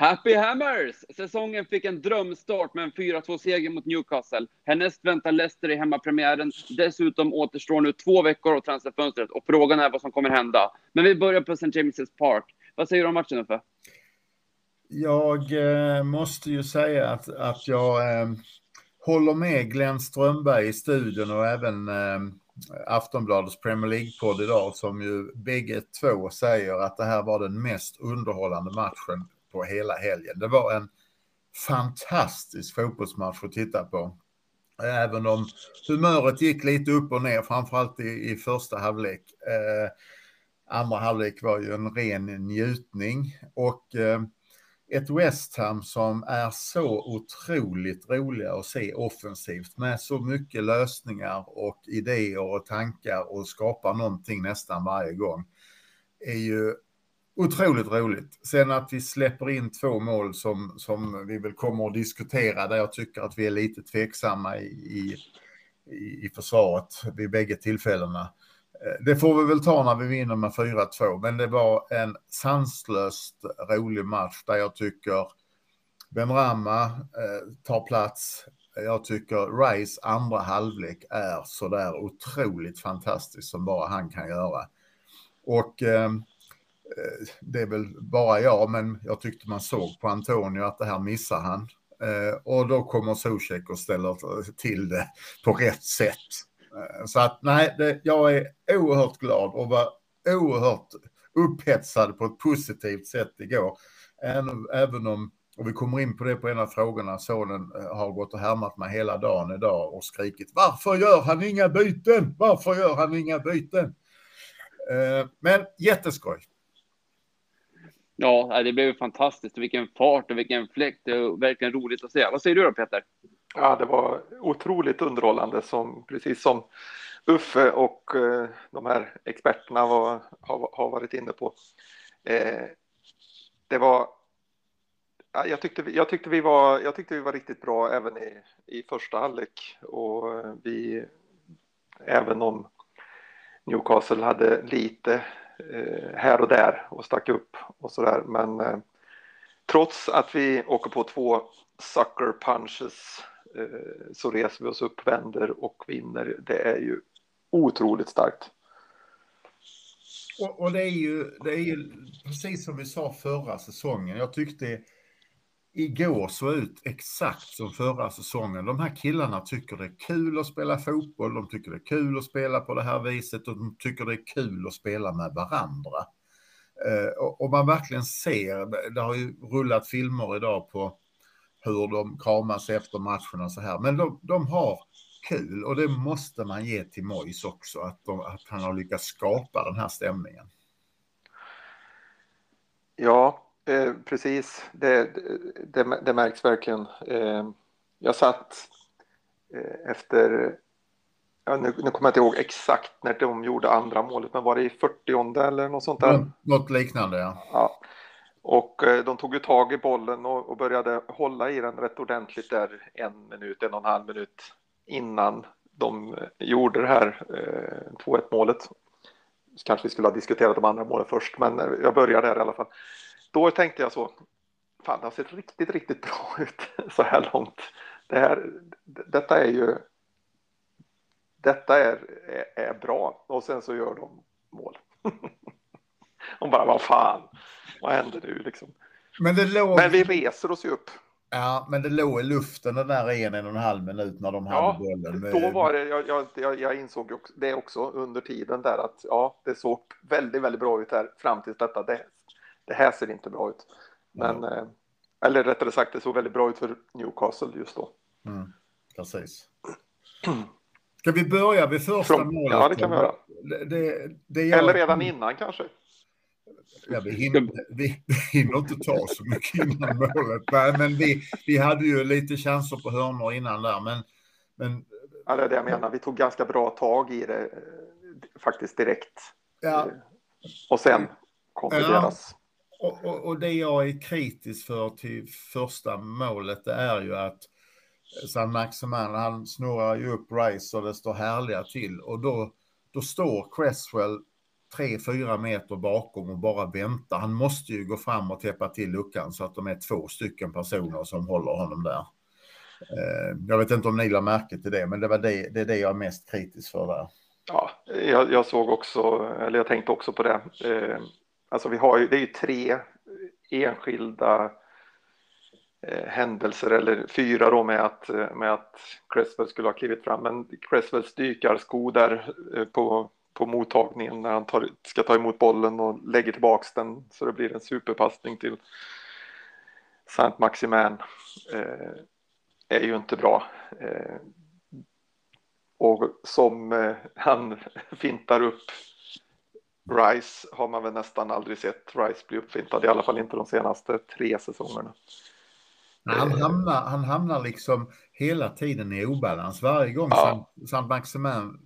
Happy Hammers! Säsongen fick en drömstart med en 4-2-seger mot Newcastle. Härnäst väntar Leicester i hemmapremiären. Dessutom återstår nu två veckor av transferfönstret och frågan är vad som kommer hända. Men vi börjar på St. James' Park. Vad säger du om matchen Uffe? Jag eh, måste ju säga att, att jag eh, håller med Glenn Strömberg i studion och även eh, Aftonbladets Premier League-podd idag som ju bägge två säger att det här var den mest underhållande matchen på hela helgen. Det var en fantastisk fotbollsmatch att titta på. Även om humöret gick lite upp och ner, framförallt i, i första halvlek. Eh, andra halvlek var ju en ren njutning och eh, ett West Ham som är så otroligt roliga att se offensivt med så mycket lösningar och idéer och tankar och skapar någonting nästan varje gång är ju otroligt roligt. Sen att vi släpper in två mål som, som vi väl kommer att diskutera där jag tycker att vi är lite tveksamma i, i, i försvaret vid bägge tillfällena. Eh, det får vi väl ta när vi vinner med 4-2, men det var en sanslöst rolig match där jag tycker Benrahma eh, tar plats. Jag tycker Rice andra halvlek är sådär otroligt fantastisk som bara han kan göra. Och Eh, Eh, det är väl bara jag, men jag tyckte man såg på Antonio att det här missar han. Eh, och då kommer Zuzek och ställer till det på rätt sätt. Eh, så att nej, det, jag är oerhört glad och var oerhört upphetsad på ett positivt sätt igår. Även om, och vi kommer in på det på en av frågorna, sonen har gått och härmat mig hela dagen idag och skrikit varför gör han inga byten? Varför gör han inga byten? Men jätteskoj. Ja, det blev fantastiskt. Vilken fart och vilken fläkt. Det är verkligen roligt att se. Vad säger du då Peter? Ja, det var otroligt underhållande som precis som Uffe och eh, de här experterna var, har, har varit inne på. Eh, det var ja, jag, tyckte, jag, tyckte vi var, jag tyckte vi var riktigt bra även i, i första halvlek och eh, vi, även om Newcastle hade lite Eh, här och där och stack upp och sådär. Men eh, trots att vi åker på två sucker punches eh, så reser vi oss upp, vänder och vinner. Det är ju otroligt starkt. Och, och, det, är ju, det är ju precis som vi sa förra säsongen. Jag tyckte igår såg ut exakt som förra säsongen. De här killarna tycker det är kul att spela fotboll, de tycker det är kul att spela på det här viset och de tycker det är kul att spela med varandra. Eh, och, man verkligen ser, det har ju rullat filmer idag på hur de kramas efter matcherna så här, men de, de har kul och det måste man ge till Mois också, att, de, att han har lyckats skapa den här stämningen. Ja, Eh, precis, det, det, det, märks verkligen. Eh, jag satt eh, efter, ja, nu, nu kommer jag inte ihåg exakt när de gjorde andra målet, men var det i 40 eller något sånt där? Något liknande, ja. ja. Och eh, de tog ju tag i bollen och, och, började hålla i den rätt ordentligt där en minut, en och en halv minut innan de gjorde det här 2-1 målet. Kanske vi skulle ha diskuterat de andra målen först, men jag börjar där i alla fall då tänkte jag så, fan det har sett riktigt, riktigt bra ut så här långt. Det här, detta är ju, detta är, är, är bra och sen så gör de mål. Och bara, vad fan, vad händer nu liksom? Men, det låg... men vi reser oss ju upp. Ja, men det låg i luften den där en, en och en halv minut när de ja, hade bollen. Med... Då var det, jag, jag, jag insåg det också under tiden där att ja, det såg väldigt, väldigt bra ut här fram till detta. Det, det här ser inte bra ut. Men, mm. eller rättare sagt, det såg väldigt bra ut för Newcastle just då. Mm, precis. Ska vi börja vid första Från, målet? Ja, det kan vi göra. Det, det jag... Eller redan innan kanske. Ja, vi, hinner, vi, vi hinner inte ta så mycket innan målet. Nej, men vi, vi hade ju lite chanser på hörnor innan där. Men, men... Ja, det är det jag menar. Vi tog ganska bra tag i det faktiskt direkt. Ja. Och sen kom ja. deras och, och, och, det jag är kritisk för till första målet det är ju att eh, San Maximan, han snurrar ju upp Rice och det står härliga till och då, då står Cresswell tre, fyra meter bakom och bara väntar. Han måste ju gå fram och täppa till luckan så att de är två stycken personer som håller honom där. Eh, jag vet inte om ni la märke till det, men det, var det, det är det jag är mest kritisk för där. Ja, jag, jag såg också, eller jag tänkte också på det. Eh, Alltså vi har ju, det är ju tre enskilda eh, händelser, eller fyra då med att, eh, med att Cresswell skulle ha klivit fram. Men Cresswells dykarsko där eh, på, på mottagningen när han tar, ska ta emot bollen och lägger tillbaks den så det blir en superpassning till Saint Maximin eh, är ju inte bra. Eh, och som eh, han fintar upp Rice har man väl nästan aldrig sett Rice bli uppfintad, i alla fall inte de senaste tre säsongerna. Han hamnar, han hamnar liksom hela tiden i obalans. Varje gång ja. Saint Maximin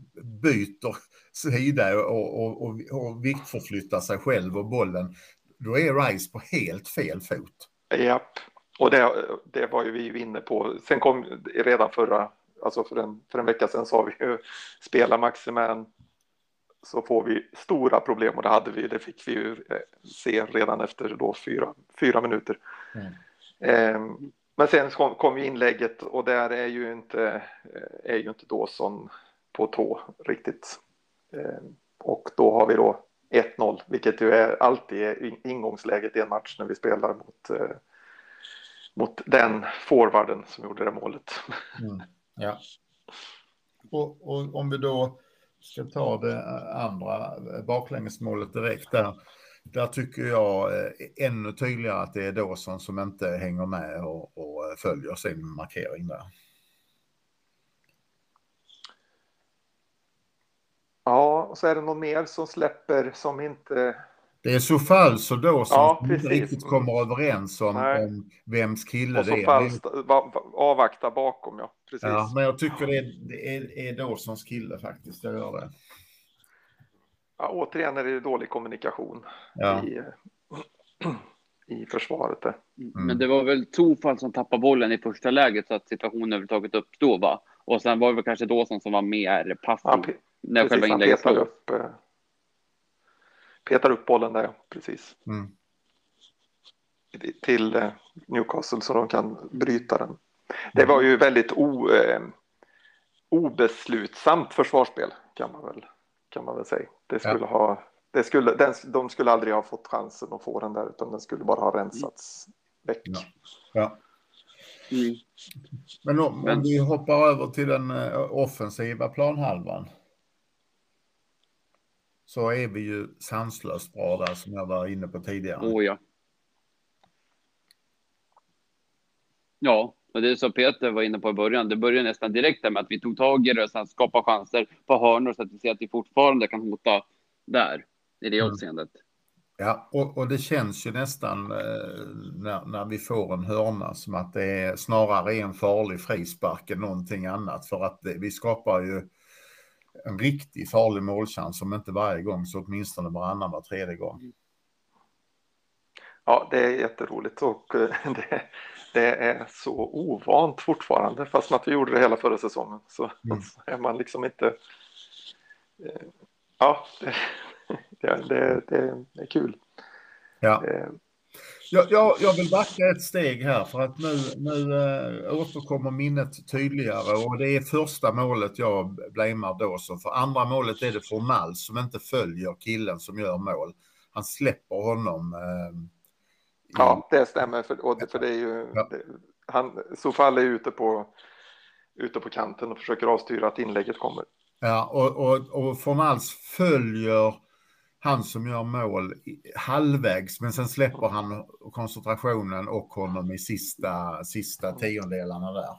byter sida och, och, och, och viktförflyttar sig själv och bollen, då är Rice på helt fel fot. Japp, och det, det var ju vi inne på. Sen kom redan förra alltså för en, för en vecka sedan sa vi ju spela Maximan så får vi stora problem och det hade vi, det fick vi ju eh, se redan efter då fyra, fyra minuter. Mm. Eh, men sen kom, kom ju inlägget och där är ju inte, eh, är ju inte Dawson på tå riktigt. Eh, och då har vi då 1-0, vilket ju är alltid är ingångsläget i en match när vi spelar mot, eh, mot den forwarden som gjorde det målet. Mm. Ja. Och, och, om vi då ska ta det andra baklängesmålet direkt där. Där tycker jag eh, ännu tydligare att det är Dawson som inte hänger med och, och följer sin markering där. Ja, och så är det någon mer som släpper som inte det är så falskt då som ja, inte riktigt kommer överens om, om vems kille och så det är. Falskt, avvakta bakom, ja. Precis. Ja, men jag tycker det är, det är, är Dawsons kille faktiskt, jag gör det. Ja, återigen är det dålig kommunikation ja. i, i försvaret. Mm. Men det var väl Tofall som tappade bollen i första läget så att situationen överhuvudtaget uppstod, va? Och sen var det väl kanske Dawson som var mer passiv ja, när precis, själva inlägget stod. Upp, eh, petar upp bollen där, precis. Mm. Till eh, Newcastle så de kan bryta den. Det mm. var ju väldigt o, eh, obeslutsamt försvarsspel kan man väl, kan man väl säga. Det skulle ja. ha, det skulle, den, de skulle aldrig ha fått chansen att få den där utan den skulle bara ha rensats väck. Ja. ja. Mm. Men om, om vi hoppar över till den eh, offensiva planhalvan så är vi ju sanslöst bra där som jag var inne på tidigare. Oh ja. Ja, och det är så Peter var inne på i början. Det började nästan direkt med att vi tog tag i det och sen skapade chanser på hörnor så att vi ser att vi fortfarande kan hota där i det mm. avseendet. Ja, och, och, det känns ju nästan eh, när, när vi får en hörna som att det är snarare en farlig frispark än någonting annat för att det, vi skapar ju en riktigt farlig målchans, om inte varje gång så åtminstone varannan, var tredje gång. Ja, det är jätteroligt och eh, det, det är så ovant fortfarande, fast att vi gjorde det hela förra säsongen så, mm. så är man liksom inte... Eh, ja, det, det, det, det är kul. Ja. Eh, jag, jag, jag, vill backa ett steg här för att nu, nu äh, återkommer minnet tydligare och det är första målet jag blamear då så för andra målet är det Fornal som inte följer killen som gör mål. Han släpper honom. Ja, det stämmer för, och det, för det är ju ja. det, han, Sofall är ute på, ute på kanten och försöker avstyra att inlägget kommer. Ja, och, och, och Fornals följer han som gör mål halvvägs, men sen släpper han koncentrationen och honom i sista, sista tiondelarna där.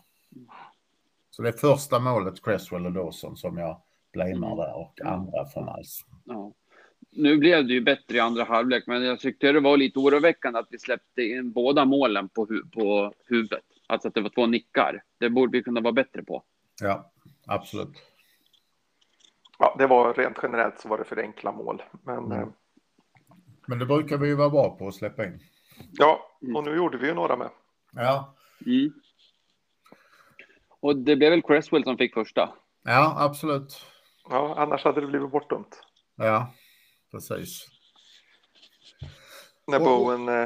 Så det är första målet Cresswell och Dawson som jag blamear där och andra från alls. Ja. Nu blev det ju bättre i andra halvlek, men jag tyckte det var lite oroväckande att vi släppte in båda målen på, hu på huvudet. Alltså att det var två nickar. Det borde vi kunna vara bättre på. Ja, absolut. Ja, det var rent generellt så var det för enkla mål. Men, mm. Eh, men det brukar vi ju vara bra på att släppa in. Ja, och nu gjorde vi ju några med. Ja. Mm. Och det blev väl Cresswell som fick första? Ja, absolut. Ja, annars hade det blivit bortdömt. Ja, precis. När Och- Bowen eh,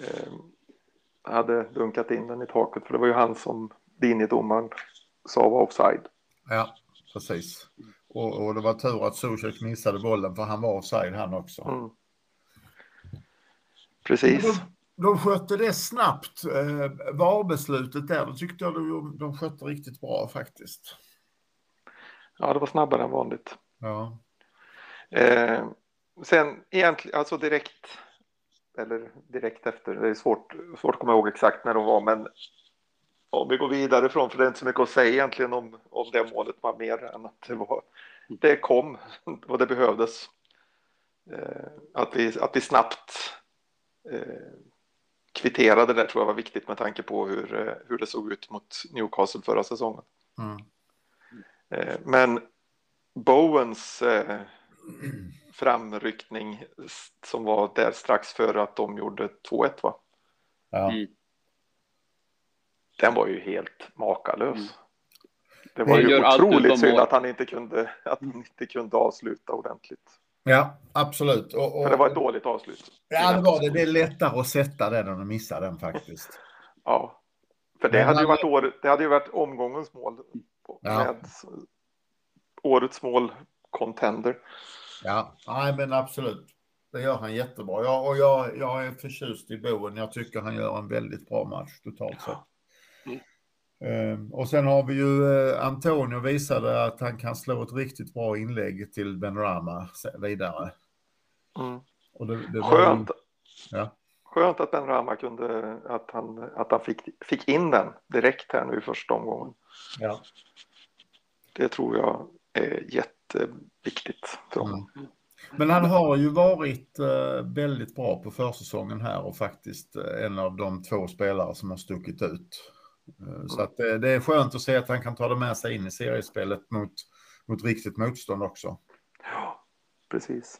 eh, hade dunkat in den i taket, för det var ju han som linjedomaren sa var offside. Ja, precis. Och, och det var tur att Zuzek missade bollen för han var offside han också. Mm. Precis. De, de skötte det snabbt, eh, VAR-beslutet där. Då tyckte jag de, de skötte riktigt bra faktiskt. Ja, det var snabbare än vanligt. Ja, Eh, sen egentligen, alltså direkt, eller direkt efter, det är svårt, svårt att komma ihåg exakt när de var, men om vi går vidare från, för det är inte så mycket att säga egentligen om, om det målet var mer än att det var, det kom och det behövdes. Eh, att, vi, att vi snabbt eh, kvitterade det tror jag var viktigt med tanke på hur, eh, hur det såg ut mot Newcastle förra säsongen. mm. Eh, Men Bowens eh, framryckning som var där strax före att de gjorde 2-1 va? ja. Mm. Den var ju helt makalös. Mm. Det var ju otroligt synd att han inte kunde, att han inte kunde avsluta ordentligt. ja absolut. Och, och, För det var ett dåligt avslut. Ja, det var det. Det är lättare att sätta den än att missa den faktiskt. Ja. För det Men hade, ju varit år, det hade ju varit omgångens mål. Ja. Med årets mål contender. Ja, nej men absolut. Det gör han jättebra. Jag, och jag, jag är förtjust i Boen. Jag tycker han gör en väldigt bra match totalt sett. Mm. Och sen har vi ju eh, Antonio visade att han kan slå ett riktigt bra inlägg till Ben Rama vidare. Mm. Och det, det var Skönt. Ja. Skönt att Ben Rama kunde, att han, att han fick, fick in den direkt här nu i första omgången. Ja. Det tror jag är jätteviktigt för honom. Mm. Men han har ju varit eh, väldigt bra på försäsongen här och faktiskt eh, en av de två spelare som har stuckit ut. Eh, så att det, är skönt att se att han kan ta det med sig in i seriespelet mot, mot riktigt motstånd också. Ja, precis.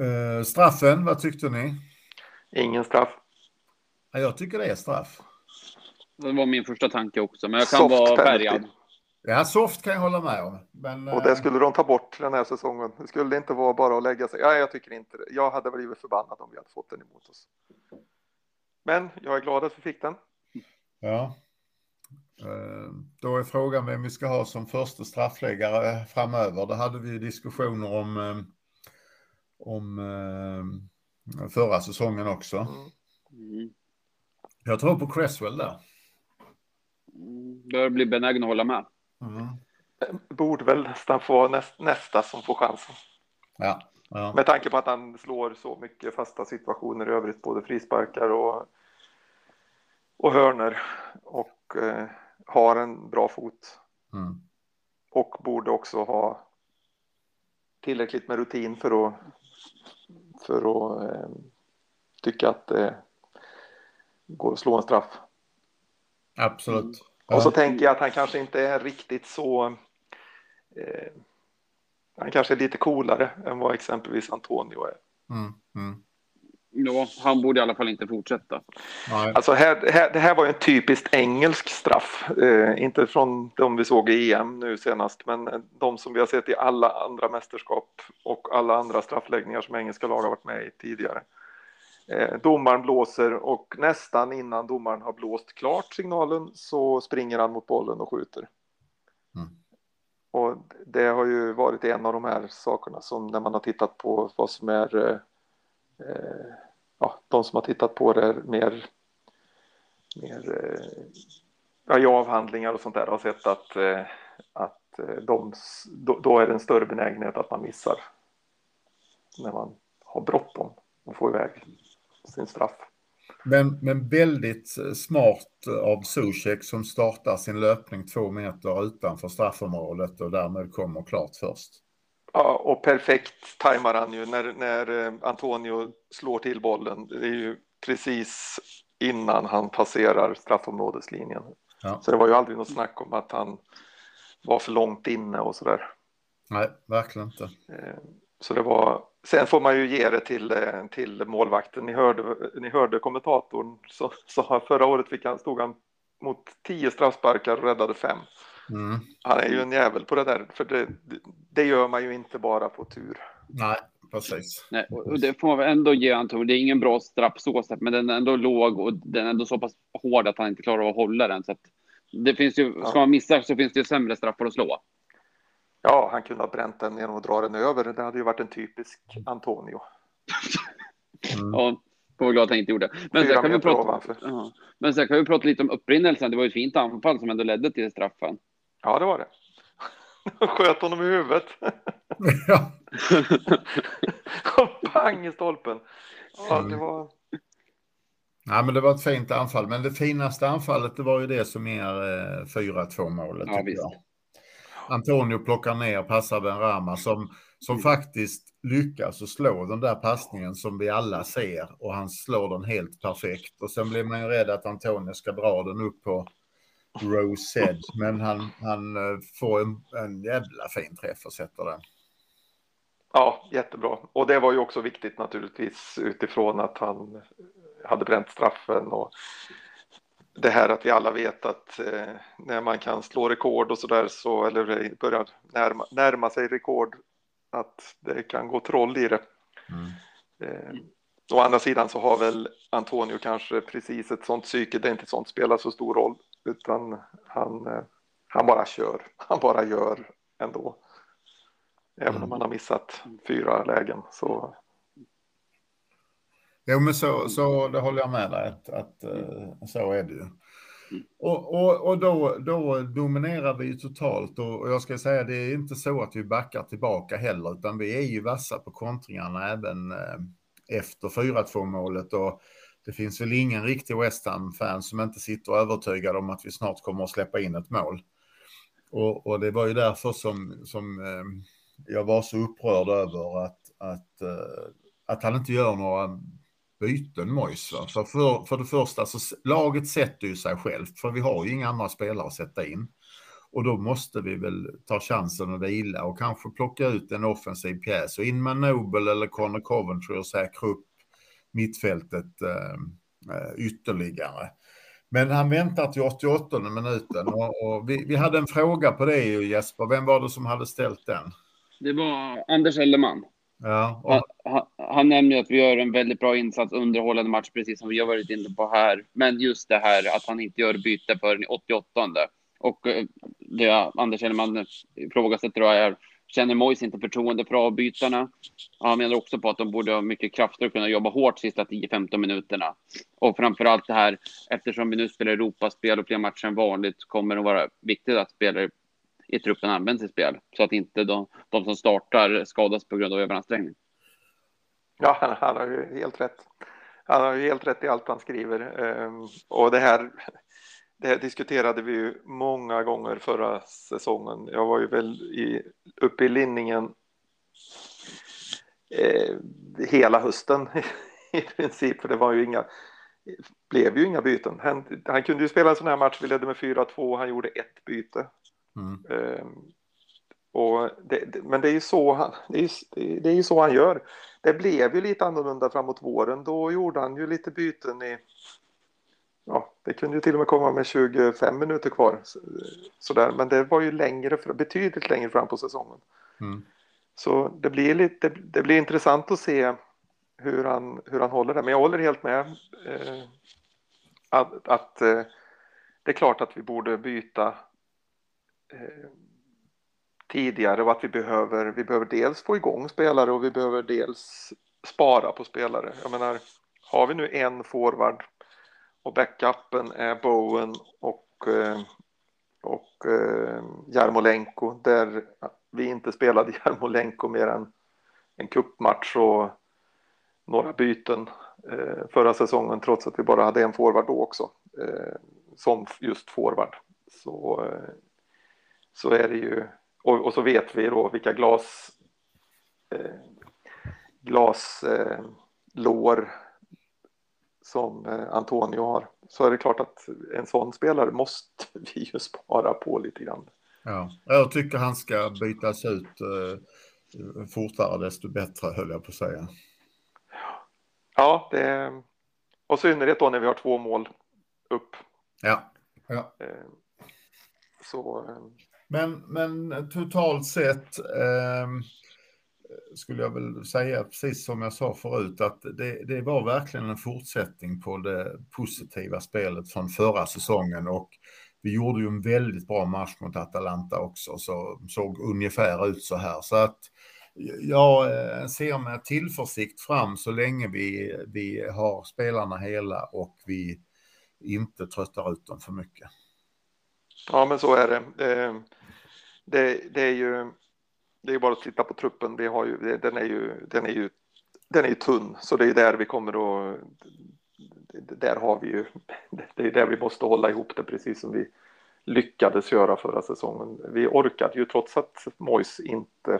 Eh, straffen, vad tyckte ni? Ingen straff. Ja, jag tycker det är straff. Det var min första tanke också, men jag kan Soft vara penalty. Ja, soft kan jag hålla med om. Men, Och eh, det skulle de ta bort den här säsongen. Det skulle inte vara bara att lägga sig. Ja, jag tycker inte det. Jag hade blivit förbannad om vi hade fått den emot oss. Men jag är glad att vi fick den. Ja. Eh, Då är frågan vem vi ska ha som första straffläggare framöver. Det hade vi diskussioner om, eh, om eh, förra säsongen också. Mm. Jag tror på Cresswell där. Mm. Börjar bli benägen att hålla med. Mm. Borde väl nästan få näst, nästa som får chansen. Ja. Ja. Med tanke på att han slår så mycket fasta situationer i övrigt, både frisparkar och, och hörner och eh, har en bra fot Mm. och borde också ha tillräckligt med rutin för att, för att eh, tycka att det går att slå en straff. Absolut. Och så Ja. tänker jag att han kanske inte är riktigt så eh, han kanske är lite coolare än vad exempelvis Antonio är. Mm. Mm. Ja, han borde i alla fall inte fortsätta. Nej. Alltså här, här, det här var ju en typiskt engelsk straff. Eh, inte från de vi såg i EM nu senast, men de som vi har sett i alla andra mästerskap och alla andra straffläggningar som engelska lag har varit med i tidigare. Eh, domaren blåser och nästan innan domaren har blåst klart signalen så springer han mot bollen och skjuter. Mm. Och det har ju varit en av de här sakerna som när man har tittat på vad som är eh, ja, de som har tittat på det mer, mer eh, ja, avhandlingar och sånt där har sett att, eh, att eh, de, då, då är det en större benägenhet att man missar när man har bråttom och får iväg sin straff. Men, men väldigt eh, smart av Zuzek som startar sin löpning två meter utanför straffområdet och därmed kommer klart först. Ja, och perfekt tajmar han ju när, när eh, Antonio slår till bollen. Det är ju precis innan han passerar straffområdeslinjen. Ja. Så det var ju aldrig något snack om att han var för långt inne och sådär. Nej, verkligen inte. Så det var, sen får man ju ge det till, eh, till målvakten. Ni hörde, ni hörde kommentatorn så sa förra året fick han, stod han mot tio straffsparkar och räddade fem. Mm. Han är ju en jävel på det där, för det, det gör man ju inte bara på tur. Nej, precis. Nej, och det får man väl ändå ge Antonio. Det är ingen bra straff så sett, men den är ändå låg och den är ändå så pass hård att han inte klarar av att hålla den. Så att det finns ju, ska man missa så finns det ju sämre straffar att slå. Ja, han kunde ha bränt den genom att dra den över. Det hade ju varit en typisk Antonio. Mm. Ja, får vara glad att han inte gjorde. Men sen, kan vi prata, ja. Men sen kan vi prata lite om upprinnelsen. Det var ju ett fint anfall som ändå ledde till straffen. Ja, det var det. Sköt honom i huvudet. Ja. och pang i stolpen. Ja, det Mm. var... Ja, men det var ett fint anfall, men det finaste anfallet det var ju det som eh, 4-2 målet. Ja, tycker visst. jag. Antonio plockar ner, passar Ben Rama som, som Mm. faktiskt lyckas att slå den där passningen som vi alla ser och han slår den helt perfekt. Och sen blir man ju rädd att Antonio ska dra den upp på Rose men han, han eh, får en, en jävla fin träff och sätter den. Ja, jättebra. Och det var ju också viktigt naturligtvis utifrån att han hade bränt straffen och det här att vi alla vet att eh, när man kan slå rekord och så där så eller börjar närma, närma sig rekord att det kan gå troll i det. Mm. Eh, å andra sidan så har väl Antonio kanske precis ett sånt psyke, det är inte sånt spelar så stor roll utan han, eh, han bara kör, han bara gör ändå. Även Mm. om han har missat fyra lägen så Jo, men så, så det håller jag med dig att, att eh, så är det ju. Och, och, och då, då dominerar vi ju totalt och, och jag ska säga det är inte så att vi backar tillbaka heller utan vi är ju vassa på kontringarna även eh, efter 4-2 målet och det finns väl ingen riktig West Ham-fan som inte sitter övertygad om att vi snart kommer att släppa in ett mål. Och, och det var ju därför som, som eh, jag var så upprörd över att, att, att han inte gör några byten Mois. va. För, för, det första så laget sätter ju sig självt för vi har ju inga andra spelare att sätta in. Och då måste vi väl ta chansen att vila och kanske plocka ut en offensiv pjäs och in med Noble eller Connor Coventry och säkra upp mittfältet eh, eh, ytterligare. Men han väntar till 88 minuten och, och vi, vi hade en fråga på det Jesper. Vem var det som hade ställt den? Det var Anders Elleman. Ja, och, Han, han, nämner att vi gör en väldigt bra insats, underhållande match, precis som vi har varit inne på här. Men just det här att han inte gör byte förrän i 88. Och eh, det Anders Hellman ifrågasätter då är, känner Mois inte förtroende för avbytarna? Han menar också på att de borde ha mycket krafter och kunna jobba hårt sista 10-15 minuterna. Och framför allt det här, eftersom vi nu spelar Europaspel och fler matcher än vanligt, kommer det vara viktigt att spelare i truppen används i spel. Så att inte de, de som startar skadas på grund av överansträngning. Ja, han, han har ju helt rätt. Han har ju helt rätt i allt han skriver. Ehm, och det här, det här diskuterade vi ju många gånger förra säsongen. Jag var ju väl i, uppe i linningen eh, hela hösten i princip, för det var ju inga, blev ju inga byten. Han, han kunde ju spela en sån här match, vi ledde med 4-2, han gjorde ett byte. mm, Ehm, och det, det, men det är ju så han, det är, det är så han gör. Det blev ju lite annorlunda framåt våren. Då gjorde han ju lite byten i... Ja, det kunde ju till och med komma med 25 minuter kvar. så- Sådär. Men det var ju längre, betydligt längre fram på säsongen. mm. Så det blir, lite, det, det blir intressant att se hur han, hur han håller det. Men jag håller helt med. Eh, att att eh, det är klart att vi borde byta eh, tidigare och att vi behöver, vi behöver dels få igång spelare och vi behöver dels spara på spelare. Jag menar, har vi nu en forward och backupen är Bowen och, eh, och eh, Jarmolenko där vi inte spelade Jarmolenko mer än en kuppmatch och några byten eh, förra säsongen trots att vi bara hade en forward då också som just forward så, så är det ju och, och så vet vi då vilka glas eh, glas eh, som eh, Antonio har så är det klart att en sån spelare måste vi ju spara på lite grann. Ja, jag tycker han ska bytas ut eh, fortare desto bättre höll jag på att säga. Ja, det och i synnerhet då när vi har två mål upp. Ja, ja. Eh, så eh, men, men totalt sett, eh, skulle jag väl säga, precis som jag sa förut, att det, det var verkligen en fortsättning på det positiva spelet från förra säsongen och vi gjorde ju en väldigt bra match mot Atalanta också, så såg ungefär ut så här. Så att jag eh, ser med tillförsikt fram så länge vi, vi har spelarna hela och vi inte tröttar ut dem för mycket. Ja, men så är det. Ehm, det, det, är ju det är bara att titta på truppen. Vi har ju, den, är ju, den, är ju, den är ju tunn, så det är där vi kommer att... Där har vi ju... Det är där vi måste hålla ihop det, precis som vi lyckades göra förra säsongen. Vi orkade ju trots att Mois inte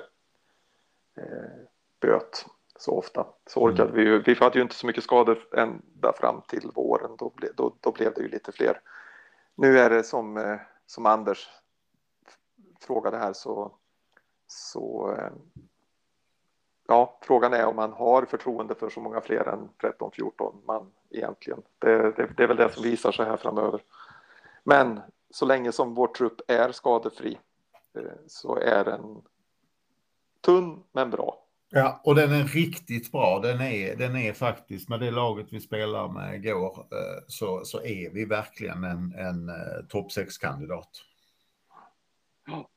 eh, böt så ofta. Så orkade mm. vi ju. Vi hade ju inte så mycket skador ända fram till våren. Då, ble, då, då blev det ju lite fler. Nu är det som, eh, som Anders frågade här så så eh, ja, frågan är om man har förtroende för så många fler än 13-14 man egentligen. Det, det, det, är väl det som visar sig här framöver. Men så länge som vår trupp är skadefri eh, så är den tunn men bra. Ja, och den är riktigt bra. Den är, den är faktiskt, med det laget vi spelar med igår, eh, så, så är vi verkligen en, en topp 6-kandidat. Ja.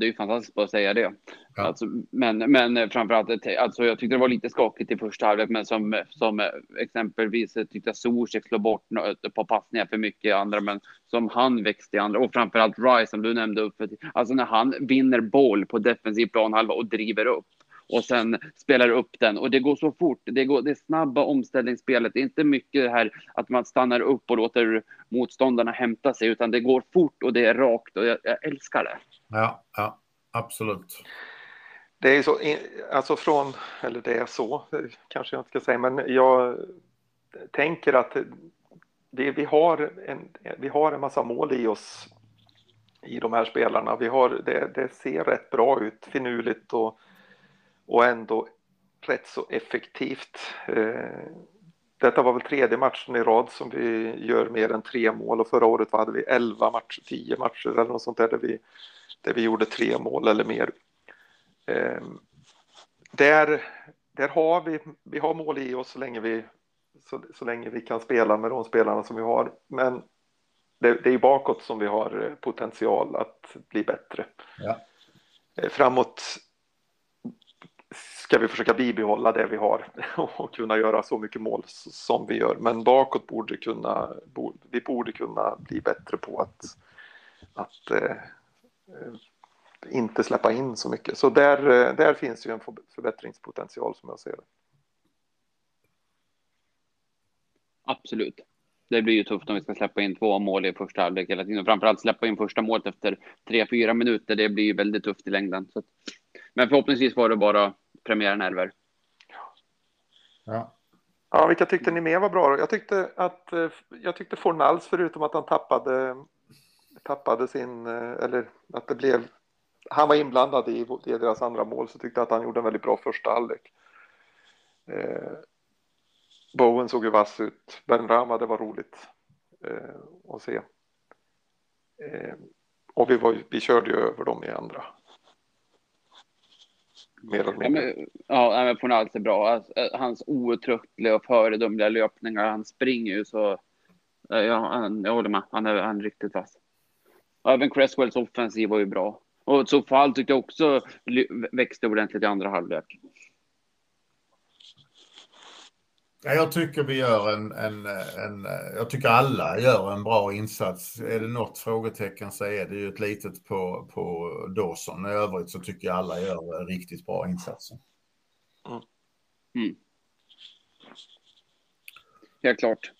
Det är fantastiskt att säga det. Ja. Alltså, men, men framförallt, alltså, jag tyckte det var lite skakigt i första halvlek, men som, som exempelvis tyckte jag Zuzek slog bort på passningar för mycket i andra, men som han växte i andra och framförallt Rice som du nämnde upp. Alltså när han vinner boll på defensiv planhalva och driver upp och sen spelar upp den och det går så fort. Det, går, det snabba omställningsspelet. Det är inte mycket det här att man stannar upp och låter motståndarna hämta sig, utan det går fort och det är rakt och jag, jag älskar det. Ja, ja, absolut. Det är så, alltså från, eller det är så, kanske jag inte ska säga, men jag tänker att det, vi, har en, vi har en massa mål i oss i de här spelarna. Vi har, det, det ser rätt bra ut, finurligt och och ändå rätt så effektivt. Eh, detta var väl tredje matchen i rad som vi gör mer än tre mål och förra året hade vi elva matcher, tio matcher eller något sånt där, där vi, där vi gjorde tre mål eller mer. Eh, där, där har vi, vi har mål i oss så länge vi, så, så länge vi kan spela med de spelarna som vi har. Men det, det är bakåt som vi har potential att bli bättre. Ja. Eh, framåt ska vi försöka bibehålla det vi har och kunna göra så mycket mål som vi gör. Men bakåt borde kunna, vi borde kunna bli bättre på att, att eh, inte släppa in så mycket. Så där, eh, där finns ju en förbättringspotential som jag ser det. Absolut. Det blir ju tufft om vi ska släppa in två mål i första halvlek hela tiden. Framförallt släppa in första målet efter tre, fyra minuter. Det blir ju väldigt tufft i längden. Så. Men förhoppningsvis var det bara premiärnerver. Ja. Ja, vilka tyckte ni mer var bra? Jag tyckte att eh, jag tyckte Fornals, förutom att han tappade, tappade sin, eh, eller att det blev, han var inblandad i, i deras andra mål, så tyckte jag att han gjorde en väldigt bra första halvlek. Eh, Bowen såg ju vass ut. Ben Rama, det var roligt eh, att se. Eh, och vi, var, vi körde ju över dem i andra mer eller mindre. Ja, men, Fornals är bra. Alltså, eh, hans outtröttliga och föredömliga löpningar. Han springer ju så. Eh, ja, han, jag håller med. Han är, han är riktigt vass. Även Cresswells offensiv var ju bra. Och så fall tyckte jag också växte ordentligt i andra halvlek. Ja, jag tycker vi gör en, en, en, jag tycker alla gör en bra insats. Är det något frågetecken så är det ju ett litet på, på Dawson. I övrigt så tycker jag alla gör riktigt bra insatser. Mm. Helt klart.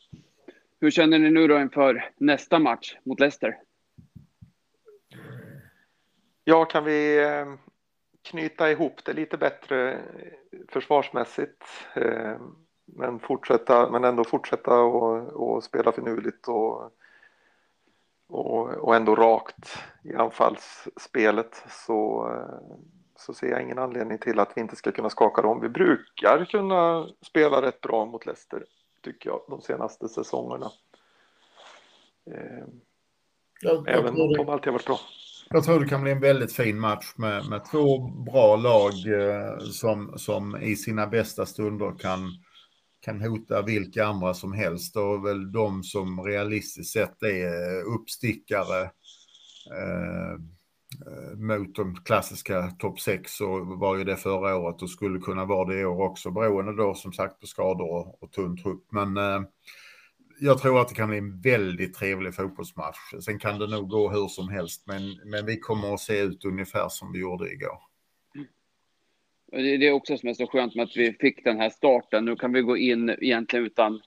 Hur känner ni nu då inför nästa match mot Leicester? Ja, kan vi eh, knyta ihop det lite bättre försvarsmässigt? Men, fortsätta, men ändå fortsätta och, och spela finurligt och, och, och ändå rakt i anfallsspelet så, så ser jag ingen anledning till att vi inte ska kunna skaka dem. Vi brukar kunna spela rätt bra mot Leicester, tycker jag, de senaste säsongerna. Även om de alltid har varit bra. Jag tror det kan bli en väldigt fin match med, med två bra lag eh, som, som i sina bästa stunder kan, kan hota vilka andra som helst och väl de som realistiskt sett är uppstickare eh, eh mot de klassiska topp 6 så var ju det förra året och skulle kunna vara det i år också beroende då som sagt på skador och, och tunn trupp. Men eh, jag tror att det kan bli en väldigt trevlig fotbollsmatch. Sen kan det nog gå hur som helst, men, men vi kommer att se ut ungefär som vi gjorde igår. Det är också som är så skönt med att vi fick den här starten. Nu kan vi gå in egentligen utan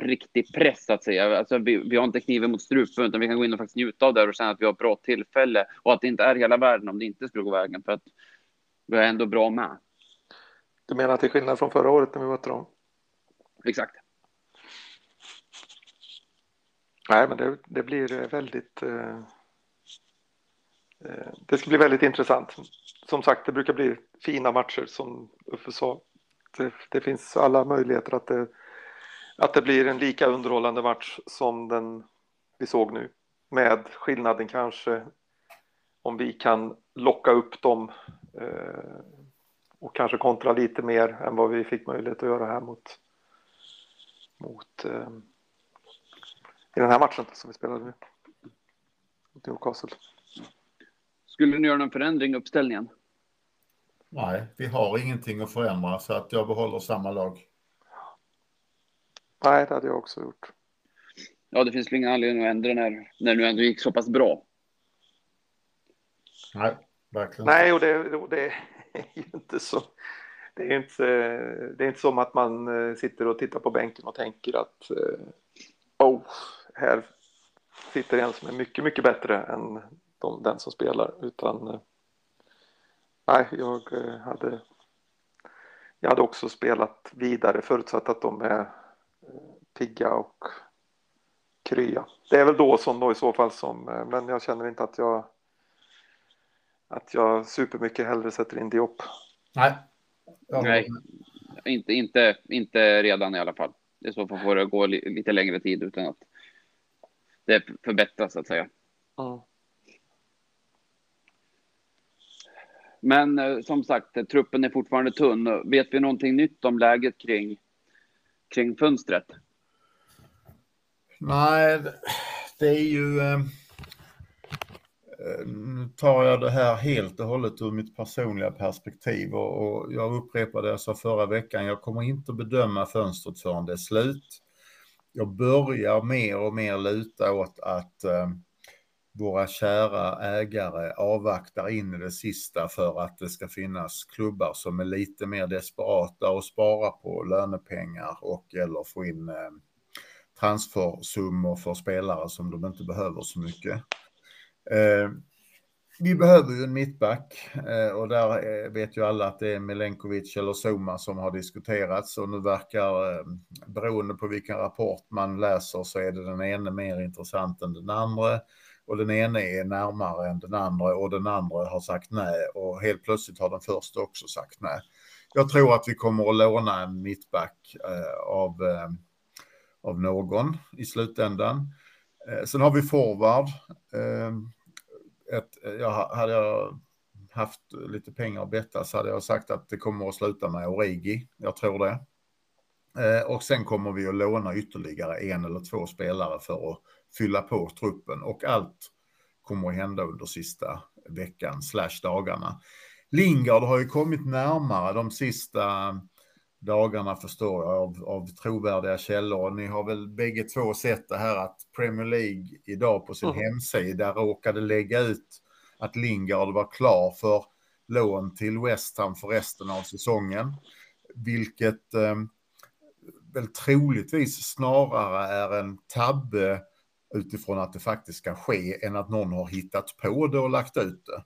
riktig press, att säga. Alltså, vi, vi har inte kniven mot strupen, utan vi kan gå in och faktiskt njuta av det och känna att vi har ett bra tillfälle och att det inte är hela världen om det inte skulle gå vägen, för att vi är ändå bra med. Du menar att det är skillnad från förra året när vi mötte dem? Exakt. Nej, men det, det blir väldigt... Eh, Eh, det ska bli väldigt intressant. Som sagt, det brukar bli fina matcher som Uffe sa. Det, det, finns alla möjligheter att det, att det blir en lika underhållande match som den vi såg nu. Med skillnaden kanske om vi kan locka upp dem eh, och kanske kontra lite mer än vad vi fick möjlighet att göra här mot, mot eh, i den här matchen som vi spelade nu. Mot Newcastle. Skulle ni göra någon förändring i uppställningen? Nej, vi har ingenting att förändra så att jag behåller samma lag. Nej, det hade jag också gjort. Ja, det finns väl ingen anledning att ändra när, när nu ändå gick så pass bra. Nej, verkligen Nej, och det, och det är ju inte så. Det är inte, det är inte som att man eh, sitter och tittar på bänken och tänker att eh, oh, här sitter en som är mycket, mycket bättre än de, den som spelar. Utan eh, nej, jag eh, hade, jag hade också spelat vidare förutsatt att de är eh, pigga och krya. Det är väl då som då i så fall som, men jag känner inte att jag att jag supermycket hellre sätter in Diop. Nej. Nej, inte, inte, inte redan i alla fall. I så fall får det gå lite längre tid utan att det förbättras så att säga. Mm. Men eh, som sagt, truppen är fortfarande tunn. Vet vi någonting nytt om läget kring, kring fönstret? Nej, det är ju... Eh, eh, nu tar jag det här helt och hållet ur mitt personliga perspektiv och, och jag upprepar det jag sa förra veckan. Jag kommer inte bedöma fönstret förrän det är slut jag börjar mer och mer luta åt att eh, våra kära ägare avvaktar in i det sista för att det ska finnas klubbar som är lite mer desperata och spara på lönepengar och eller få in eh, transfersummor för spelare som de inte behöver så mycket. Eh, vi behöver ju en mittback eh, och där vet ju alla att det är Milenkovic eller Zuma som har diskuterats och nu verkar, beroende på vilken rapport man läser, så är det den ene mer intressant än den andra och den ena är närmare än den andra och den andra har sagt nej och helt plötsligt har den första också sagt nej. Jag tror att vi kommer att låna en mittback eh, av, eh, av någon i slutändan. Eh, sen har vi forward ett, jag, hade jag haft lite pengar att betta så hade jag sagt att det kommer att sluta med Origi. Jag tror det. Eh, och sen kommer vi att låna ytterligare en eller två spelare för att fylla på truppen och allt kommer att hända under sista veckan slash dagarna. Lingard har ju kommit närmare de sista dagarna förstår jag av, av trovärdiga källor. Ni har väl bägge två sett det här att Premier League idag på sin mm. hemsida råkade lägga ut att Lingard var klar för lån till West Ham för resten av säsongen. Vilket eh, väl troligtvis snarare är en tabbe utifrån att det faktiskt ska ske än att någon har hittat på det och lagt ut det.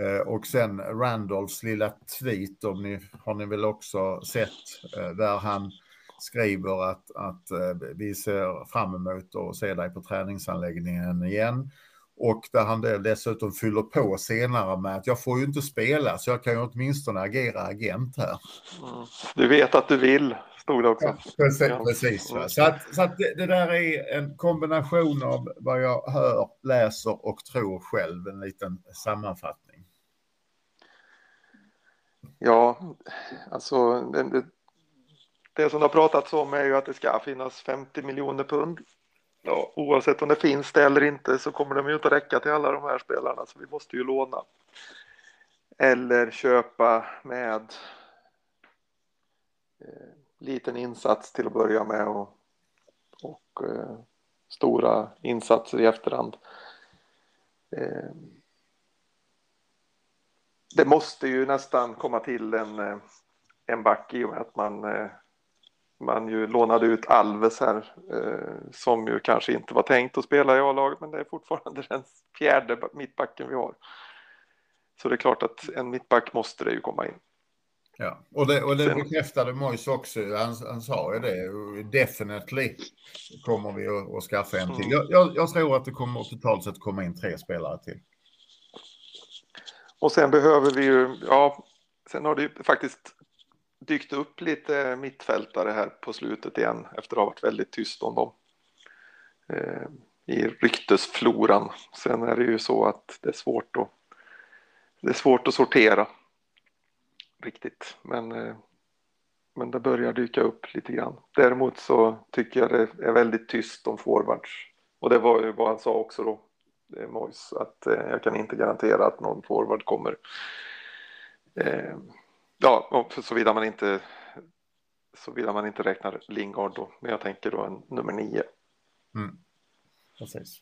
Eh, och sen Randolphs lilla tweet, om ni, har ni väl också sett, eh, där han skriver att, att eh, vi ser fram emot att se dig på träningsanläggningen igen. Och där han dessutom fyller på senare med att jag får ju inte spela så jag kan ju åtminstone agera agent här. Mm. Du vet att du vill, stod det också. Ja, precis. precis va? Så, att, så att det, det, där är en kombination av vad jag hör, läser och tror själv. En liten sammanfattning. Ja, alltså det, det, det som det har pratats om är ju att det ska finnas 50 miljoner pund. Ja, oavsett om det finns det eller inte så kommer de ju inte räcka till alla de här spelarna så vi måste ju låna. Eller köpa med eh, liten insats till att börja med och, och eh, stora insatser i efterhand. Eh, det måste ju nästan komma till en, eh, en back i och med att man, eh, man ju lånade ut Alves här eh, som ju kanske inte var tänkt att spela i A-laget men det är fortfarande den fjärde mittbacken vi har. Så det är klart att en mittback måste det ju komma in. Ja, och det, och det bekräftade Mojs också. Han, han sa ju det. Definitely kommer vi att, att skaffa en till. Jag, jag, jag, tror att det kommer totalt sett komma in tre spelare till. Och sen behöver vi ju, ja, sen har det ju faktiskt dykt upp lite mittfältare här på slutet igen efter att ha varit väldigt tyst om dem. Eh, I ryktesfloran. Sen är det ju så att det är svårt att, det är svårt att sortera riktigt. Men, eh, men det börjar dyka upp lite grann. Däremot så tycker jag det är väldigt tyst om forwards. Och det var ju vad han sa också då, eh, Mois, att eh, jag kan inte garantera att någon forward kommer. Ja, såvida man inte såvida man inte räknar Lingard då, men jag tänker då en nummer nio. Mm. Precis.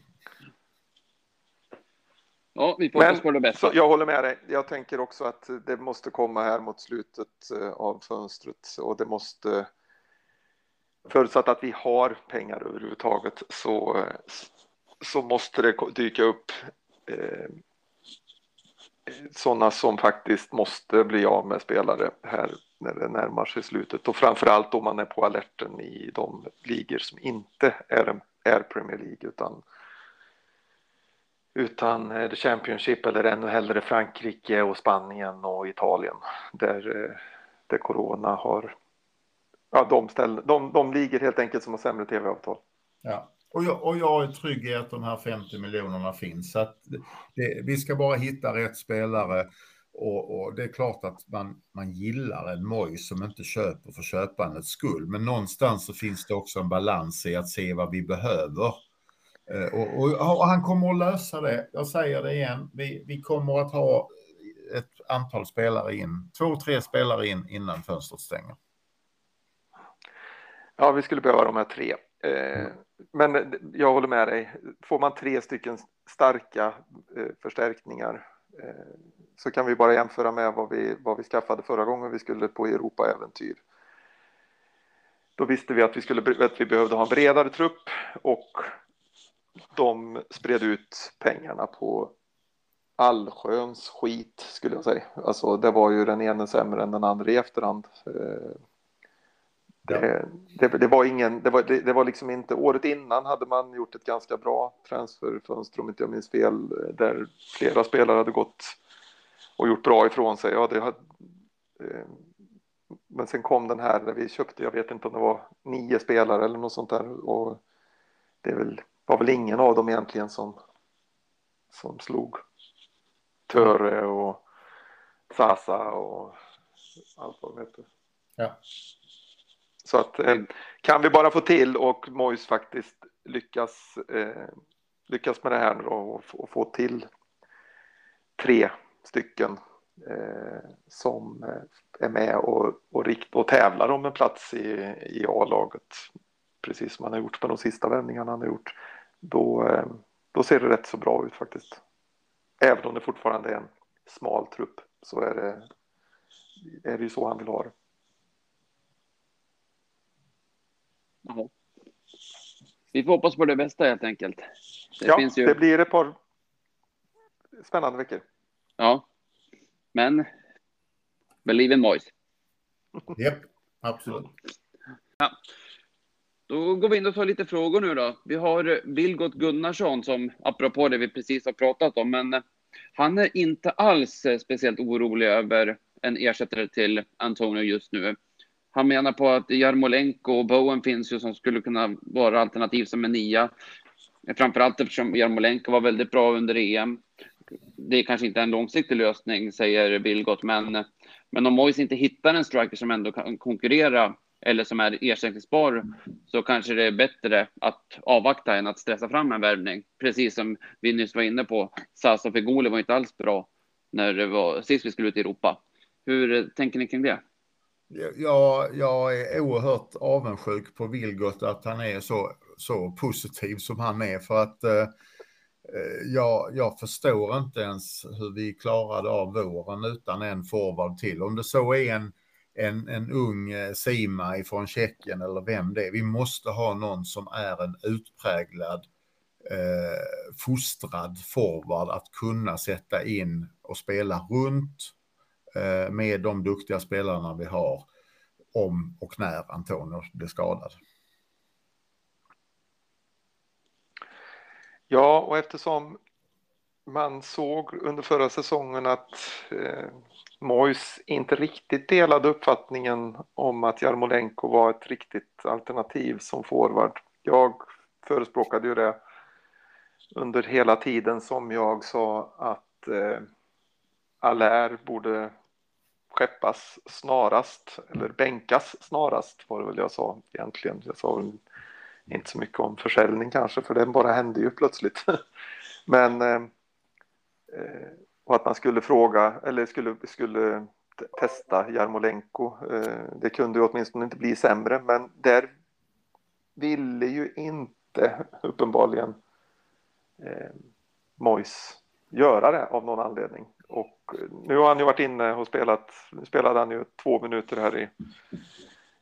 Ja, vi får hoppas på det bästa. Jag håller med dig. Jag tänker också att det måste komma här mot slutet eh, av fönstret och det måste förutsatt att vi har pengar överhuvudtaget så, så måste det dyka upp eh, sådana som faktiskt måste bli av med spelare här när det närmar sig slutet och framförallt om man är på alerten i de ligor som inte är, är Premier League utan utan eh, The Championship eller ännu hellre Frankrike och Spanien och Italien där, eh, där Corona har ja, de, ställ, de, de ligger helt enkelt som har sämre tv-avtal. Ja, och jag, och jag är trygg i att de här 50 miljonerna finns. Så att det, vi ska bara hitta rätt spelare. Och, och, det är klart att man, man gillar en moj som inte köper för köpandets skull. Men någonstans så finns det också en balans i att se vad vi behöver Eh, och, och, och, han kommer att lösa det. Jag säger det igen. Vi, vi kommer att ha ett antal spelare in, två, tre spelare in innan fönstret stänger. Ja, vi skulle behöva de här tre. Eh, men jag håller med dig. Får man tre stycken starka eh, förstärkningar eh, så kan vi bara jämföra med vad vi, vad vi skaffade förra gången vi skulle på Europa-äventyr. Då visste vi att vi, skulle, att vi behövde ha en bredare trupp och de spred ut pengarna på allsköns skit skulle jag säga. Alltså det var ju den ene sämre än den andra i efterhand. Eh, det, det, det, var ingen, det var, det, det, var liksom inte, året innan hade man gjort ett ganska bra transferfönster om inte jag minns fel, där flera spelare hade gått och gjort bra ifrån sig. Ja, det hade, eh, men sen kom den här när vi köpte, jag vet inte om det var nio spelare eller något sånt där och det är väl var väl ingen av dem egentligen som, som slog Töre och Sasa och allt vad de heter. Ja. Så att eh, kan vi bara få till och Mois faktiskt lyckas, eh, lyckas med det här och, och få till tre stycken eh, som är med och, och, rikt, och tävlar om en plats i, i A-laget. Precis som han har gjort med de sista vändningarna han har gjort då, eh, då ser det rätt så bra ut faktiskt. Även om det fortfarande är en smal trupp så är det, är det ju så han vill ha det. Vi får hoppas på det bästa helt enkelt. Det ja, ju... det blir ett par spännande veckor. Ja, men believe in boys. Japp, absolut. Ja. Då går vi in och tar lite frågor nu då. Vi har eh, Vilgot Gunnarsson som, apropå det vi precis har pratat om, men eh, han är inte alls eh, speciellt orolig över en ersättare till Antonio just nu. Han menar på att Jarmolenko och Bowen finns ju som skulle kunna vara alternativ som en nia. Framförallt eftersom Jarmolenko var väldigt bra under EM. Det är kanske inte en långsiktig lösning, säger Vilgot, men, men om Moise inte hittar en striker som ändå kan konkurrera eller som är ersättningsbar så kanske det är bättre att avvakta än att stressa fram en värvning. Precis som vi nyss var inne på. Sasa och Fegoli var inte alls bra när det var sist vi skulle ut i Europa. Hur tänker ni kring det? Jag, jag är oerhört avundsjuk på Vilgot att han är så, så positiv som han är för att eh, jag, jag förstår inte ens hur vi klarade av våren utan en forward till. Om det så är en, en, en ung eh, Sima från Tjeckien eller vem det är. Vi måste ha någon som är en utpräglad eh, fostrad forward att kunna sätta in och spela runt eh, med de duktiga spelarna vi har om och när Antonio blir skadad. Ja, och eftersom man såg under förra säsongen att eh, Mois inte riktigt delade uppfattningen om att Jarmolenko var ett riktigt alternativ som forward. Jag förespråkade ju det under hela tiden som jag sa att eh, Allaire borde skeppas snarast, eller bänkas snarast var det väl jag sa egentligen. Jag sa väl inte så mycket om försäljning kanske, för den bara hände ju plötsligt. Men eh, eh, och att man skulle fråga eller skulle, skulle testa Jarmolenko. Eh, det kunde ju åtminstone inte bli sämre, men där ville ju inte uppenbarligen eh, Mois göra det av någon anledning. Och eh, nu har han ju varit inne och spelat, nu spelade han ju två minuter här i,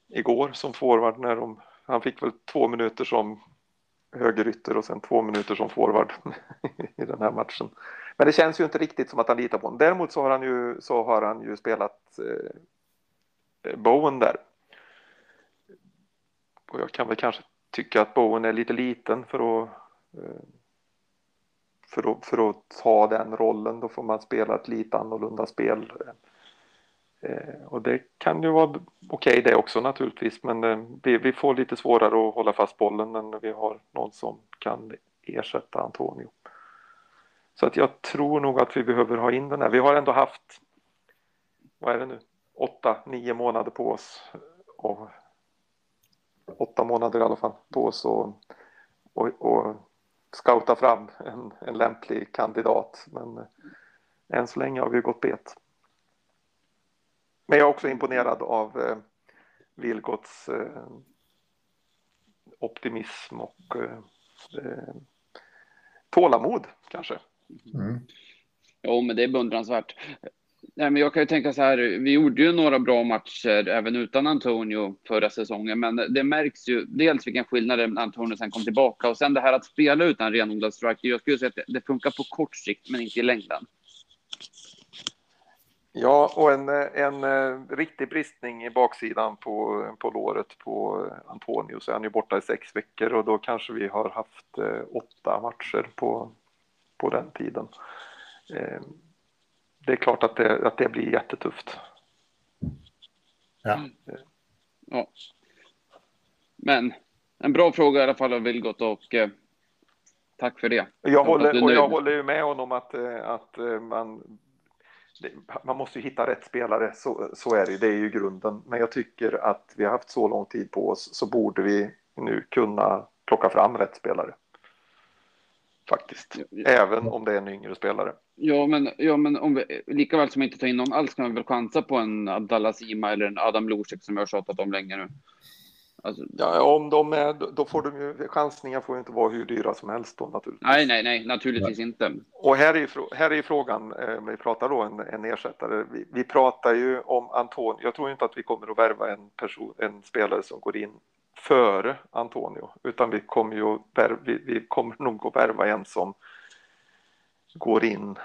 igår som forward när de, han fick väl två minuter som högerytter och sen två minuter som forward i den här matchen. Men det känns ju inte riktigt som att han litar på honom. Däremot så har han ju, så har han ju spelat eh, Bowen där. Och jag kan väl kanske tycka att Bowen är lite liten för att eh, för att, för att ta den rollen. Då får man spela ett lite annorlunda spel. Eh, och det kan ju vara okej okay det också naturligtvis, men eh, vi, vi, får lite svårare att hålla fast bollen när vi har någon som kan ersätta Antonio. Så att jag tror nog att vi behöver ha in den här. Vi har ändå haft, vad är det nu, åtta, nio månader på oss. Och, åtta månader i alla fall på oss och, och, och scouta fram en, en lämplig kandidat. Men eh, än så länge har vi gått bet. Men jag är också imponerad av eh, Vilgots eh, optimism och eh, eh tålamod kanske. Mm. Jo, men det är beundransvärt. Nej, men jag kan ju tänka så här, vi gjorde ju några bra matcher även utan Antonio förra säsongen, men det märks ju dels vilken skillnad det är när Antonio sen kom tillbaka och sen det här att spela utan renodlad striker. Jag skulle säga att det, funkar på kort sikt, men inte i längden. Ja, och en, en, en riktig bristning i baksidan på, på låret på Antonio så är han ju borta i sex veckor och då kanske vi har haft eh, åtta matcher på, på den tiden. Eh, det är klart att det, att det blir jättetufft. Ja. ja. Men en bra fråga i alla fall av Vilgot och eh, tack för det. Jag håller, och jag håller ju med honom att, eh, att eh, man, man måste hitta rätt spelare, så, så är det, det är ju grunden. Men jag tycker att vi har haft så lång tid på oss så borde vi nu kunna plocka fram rätt spelare faktiskt. Även om det är en yngre spelare. Ja, men, ja, men om vi, lika väl som inte tar in någon alls kan vi väl chansa på en Abdallah Sima eller en Adam Losek som jag har tjatat om länge nu. Alltså, ja, om de är, då får de ju, chansningar får ju inte vara hur dyra som helst då naturligtvis. Nej, nej, nej, naturligtvis nej. inte. Och här är ju, här är frågan, eh, vi pratar då en, en ersättare, vi, vi, pratar ju om Anton, jag tror inte att vi kommer att värva en person, en spelare som går in före Antonio, utan vi kommer ju vi, vi kommer nog att värva en som går in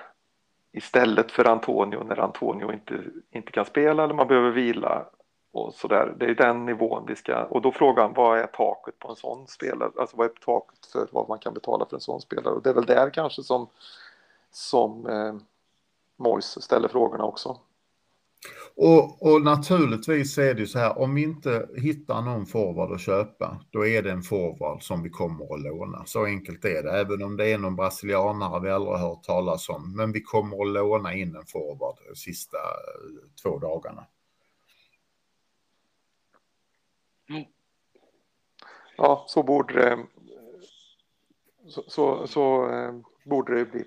istället för Antonio när Antonio inte, inte kan spela eller man behöver vila och så där. Det är den nivån vi ska och då frågan vad är taket på en sån spelare? Alltså vad är taket för vad man kan betala för en sån spelare? Och det är väl där kanske som som eh, Mois ställer frågorna också. Och, och, naturligtvis är det ju så här, om vi inte hittar någon forward att köpa, då är det en forward som vi kommer att låna. Så enkelt är det, även om det är någon brasilianare vi aldrig hört talas om. Men vi kommer att låna in en forward de sista eh, två dagarna. Mm. Ja, så borde det, så, så, så eh, borde det bli.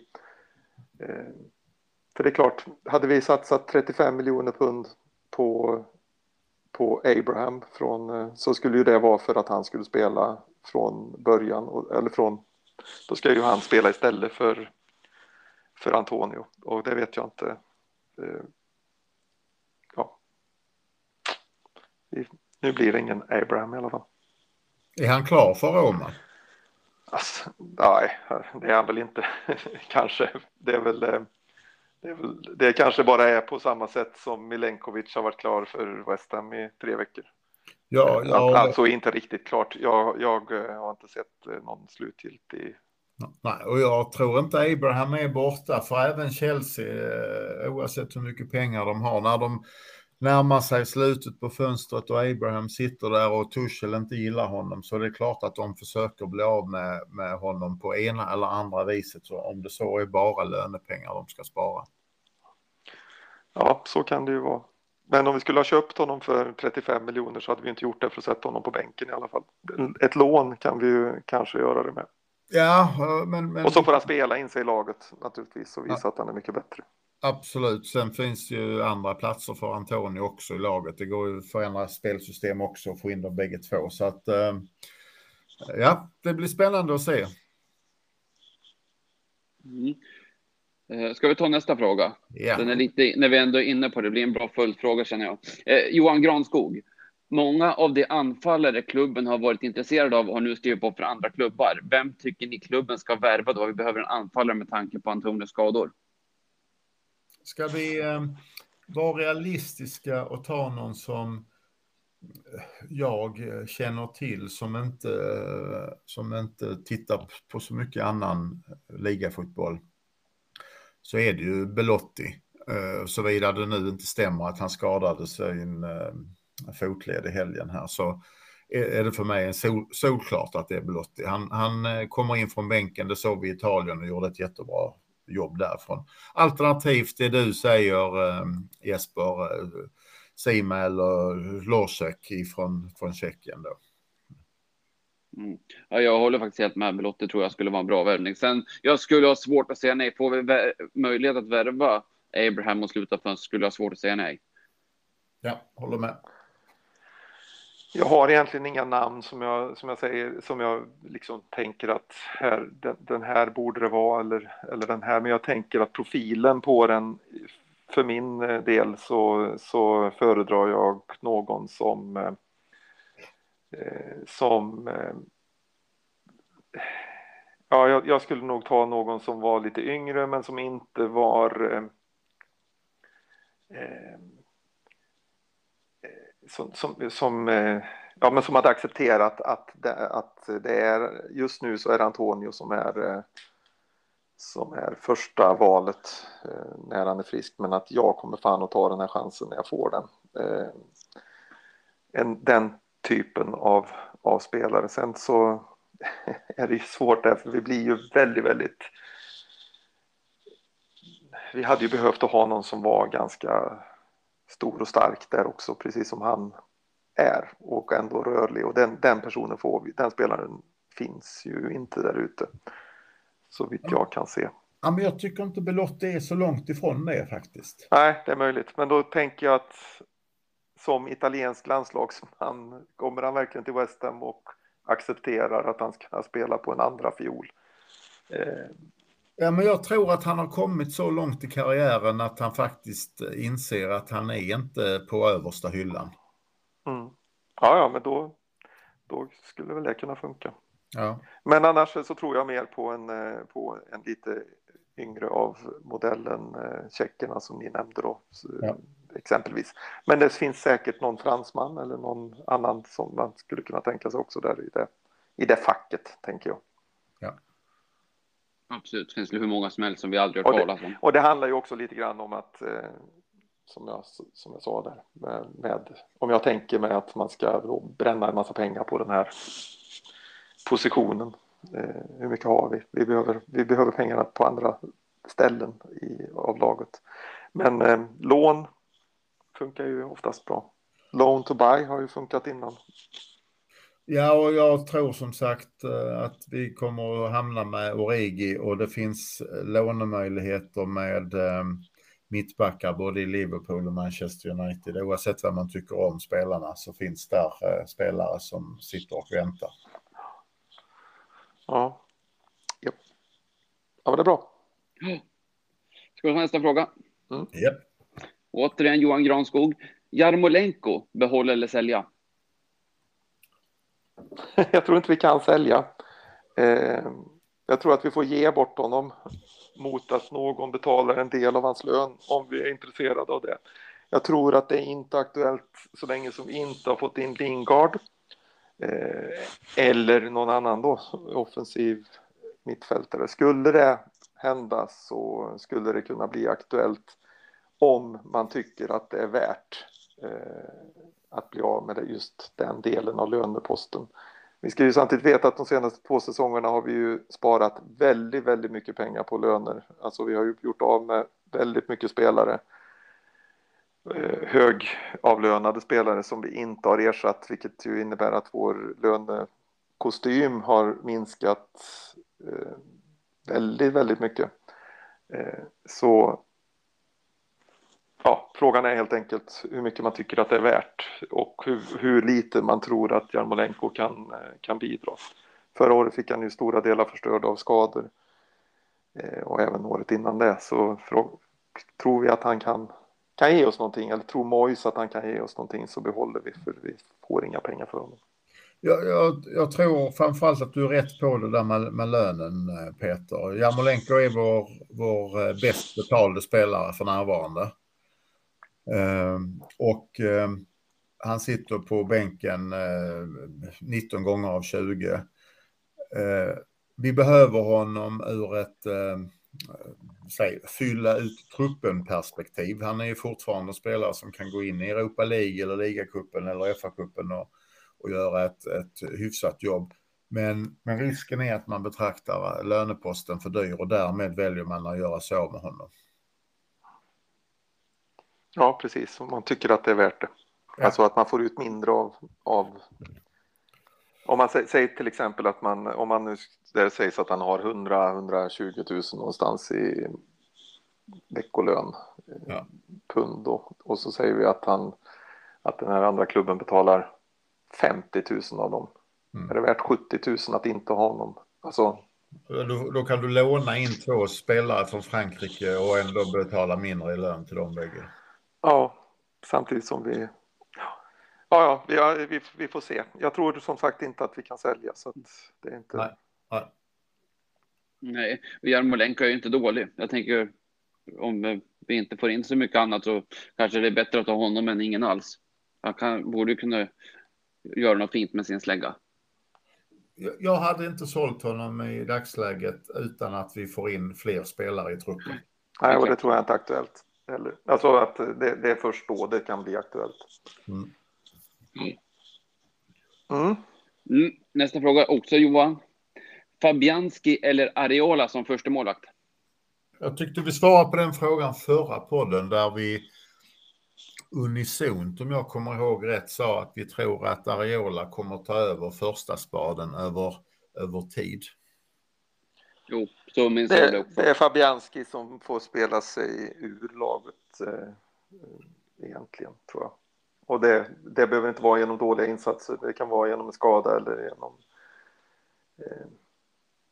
För det är klart, hade vi satsat 35 miljoner pund på, på Abraham från, eh, så skulle ju det vara för att han skulle spela från början, eller från, då ska ju han spela istället för, för Antonio och det vet jag inte. Eh, ja. Nu blir det ingen Abraham i alla fall. Är han klar för Roma? Alltså, nej, det är han väl inte. Kanske. Det är väl eh, det, det, kanske bara är på samma sätt som Milenkovic har varit klar för West Ham i tre veckor. Ja, ja, alltså inte riktigt klart. Jag, jag eh, har inte sett eh, någon slutgiltig. Nej, och jag tror inte Abraham är borta, för även Chelsea, oavsett hur mycket pengar de har, när de närmar sig slutet på fönstret och Abraham sitter där och Tuchel inte gillar honom så det är klart att de försöker bli av med, med honom på ena eller andra viset. Så om det så är bara lönepengar de ska spara. Ja, så kan det ju vara. Men om vi skulle ha köpt honom för 35 miljoner så hade vi inte gjort det för att sätta honom på bänken i alla fall. Ett lån kan vi ju kanske göra det med. Ja, men, men... Och så får han spela in sig i laget naturligtvis och visa ja. att han är mycket bättre. Absolut. Sen finns ju andra platser för Antonio också i laget. Det går ju att förändra spelsystem också och få in dem bägge två. Så att eh, ja, det blir spännande att se. Mm. Eh, ska vi ta nästa fråga? Ja. Den är lite, när vi ändå är inne på det, blir en bra följdfråga känner jag. Eh, Johan Granskog. Många av de anfallare klubben har varit intresserade av har nu skrivit på för andra klubbar. Vem tycker ni klubben ska värva då? Vi behöver en anfallare med tanke på Antonios skador. Ska vi ehm, vara realistiska och ta någon som eh, jag eh, känner till som inte, eh, som inte tittar på så mycket annan ligafotboll så är det ju Belotti. Såvida det nu inte stämmer att han skadade sig en fotled i helgen här så är det för mig en sol, solklart att det är Belotti. Han, han kommer in från bänken, det såg vi i Italien och gjorde ett jättebra jobb därifrån. Alternativt det du säger eh, Jesper, eh, Sima eller Losek från, från Tjeckien då. Mm. Ja, jag håller faktiskt helt med. Belotti tror jag skulle vara en bra värvning. Sen, jag skulle ha svårt att säga nej. Får vi möjlighet att värva Abraham och sluta fönstret skulle jag ha svårt att säga nej. Ja, håller med. Jag har egentligen inga namn som jag, som jag säger, som jag liksom tänker att här, den, den, här borde det vara eller, eller den här. Men jag tänker att profilen på den, för min eh, del så, så föredrar jag någon som, eh, eh, som eh, ja, jag, jag, skulle nog ta någon som var lite yngre men som inte var eh, eh som, som, som, eh, ja, men som hade accepterat att det, att det är just nu så är det Antonio som är eh, som är första valet eh, när han är frisk men att jag kommer fan att ta den här chansen när jag får den. En, den typen av, av spelare. Sen så är det ju svårt där för vi blir ju väldigt, väldigt vi hade ju behövt att ha någon som var ganska stor och stark där också, precis som han är och ändå rörlig och den, den personen får vi, den spelaren finns ju inte där ute. Så vitt jag kan se. Ja, men jag tycker inte Belotti är så långt ifrån det faktiskt. Nej, det är möjligt, men då tänker jag att som italiensk landslagsman kommer han verkligen till West Ham och accepterar att han ska spela på en andra fiol. Eh, Ja, men jag tror att han har kommit så långt i karriären att han faktiskt inser att han är inte på översta hyllan. Mm. Ja, ja, men då, då skulle väl det kunna funka. Ja. Men annars så tror jag mer på en, eh, på en lite yngre av modellen eh, tjeckerna som ni nämnde då. Ja. Exempelvis. Men det finns säkert någon fransman eller någon annan som man skulle kunna tänka sig också där i det, i det facket, tänker jag. Absolut, det finns det hur många som helst som vi aldrig hört talas om. Och det handlar ju också lite grann om att eh, som jag, som jag sa där. Med, med, om jag tänker mig att man ska bränna en massa pengar på den här positionen. Eh, hur mycket har vi? Vi behöver, vi behöver pengarna på andra ställen i, av laget. Men eh, lån funkar ju oftast bra. Loan to buy har ju funkat innan. Ja, och jag tror som sagt eh, att vi kommer att hamna med Origi och det finns eh, lånemöjligheter med eh, mittbackar både i Liverpool och Manchester United. Oavsett vad man tycker om spelarna så finns där spelare som sitter och väntar. Ja, ja. ja men det är bra. Ska vi ta nästa fråga? Mm. Yep. Återigen Johan Granskog. Jarmolenko, behålla eller sälja? jag tror inte vi kan sälja. Eh, jag tror att vi får ge bort honom mot att någon betalar en del av hans lön om vi är intresserade av det. Jag tror att det är inte aktuellt så länge som vi inte har fått in Lingard eh, eller någon annan då offensiv mittfältare. Skulle det hända så skulle det kunna bli aktuellt om man tycker att det är värt Eh, att bli av med just den delen av löneposten. Vi ska ju samtidigt veta att de senaste två säsongerna har vi ju sparat väldigt, väldigt mycket pengar på löner. Alltså vi har ju gjort av med väldigt mycket spelare. Eh, högavlönade spelare som vi inte har ersatt, vilket ju innebär att vår lönekostym har minskat eh, väldigt, väldigt mycket. Eh, så ja, frågan är helt enkelt hur mycket man tycker att det är värt och hur, hur lite man tror att Jarmolenko kan, eh, kan bidra. Förra året fick han ju stora delar förstörda av skador eh, och även året innan det så tror vi att han kan, kan ge oss någonting eller tror Mojs att han kan ge oss någonting så behåller vi för vi får inga pengar för honom. Jag, jag, jag tror framförallt att du är rätt på det där med, med lönen eh, Peter. Jarmolenko är vår, vår eh, bäst betalde spelare för närvarande. Ehm, och ehm, han sitter på bänken eh, 19 gånger av 20. Ehm, vi behöver honom ur ett säg, fylla ut truppen perspektiv. Han är ju fortfarande spelare som kan gå in i Europa League eller ligacupen eller FA-cupen och, och göra ett, ett hyfsat jobb. Men, men risken är att man betraktar eh, löneposten för dyr och därmed väljer man att göra sig av med honom. Ja, precis. Om man tycker att det är värt det. Ja. Alltså att man får ut mindre av, av om man säger till exempel att man, om man nu, det sägs att han har 100-120 000 någonstans i veckolön, ja. pund då, och så säger vi att han, att den här andra klubben betalar 50 000 av dem. Mm. Är det värt 70 000 att inte ha honom? Alltså, då, då, kan du låna in två spelare från Frankrike och ändå betala mindre i lön till dem bägge. Ja, samtidigt som vi... Ja, ja, vi, vi, vi får se. Jag tror som sagt inte att vi kan sälja, så att det är inte... Nej. Nej. Nej, Jarmolenko är ju inte dålig. Jag tänker om vi inte får in så mycket annat så kanske det är bättre att ha honom än ingen alls. Han kan, borde kunna göra något fint med sin slägga. Jag hade inte sålt honom i dagsläget utan att vi får in fler spelare i truppen. Nej, och det tror jag inte är aktuellt. Eller, alltså att det, det, är först då det kan bli aktuellt. Mm. Mm. Mm. Nästa fråga också Johan. Fabianski eller Areola som första målvakt? Jag tyckte vi svarade på den frågan förra podden där vi unisont, om jag kommer ihåg rätt, sa att vi tror att Areola kommer ta över första spaden över, över tid. Jo, så minns det, det också. Det är Fabianski som får spela sig ur laget eh, egentligen, tror jag. Och det, det behöver inte vara genom dåliga insatser, det kan vara genom en skada eller genom... Eh,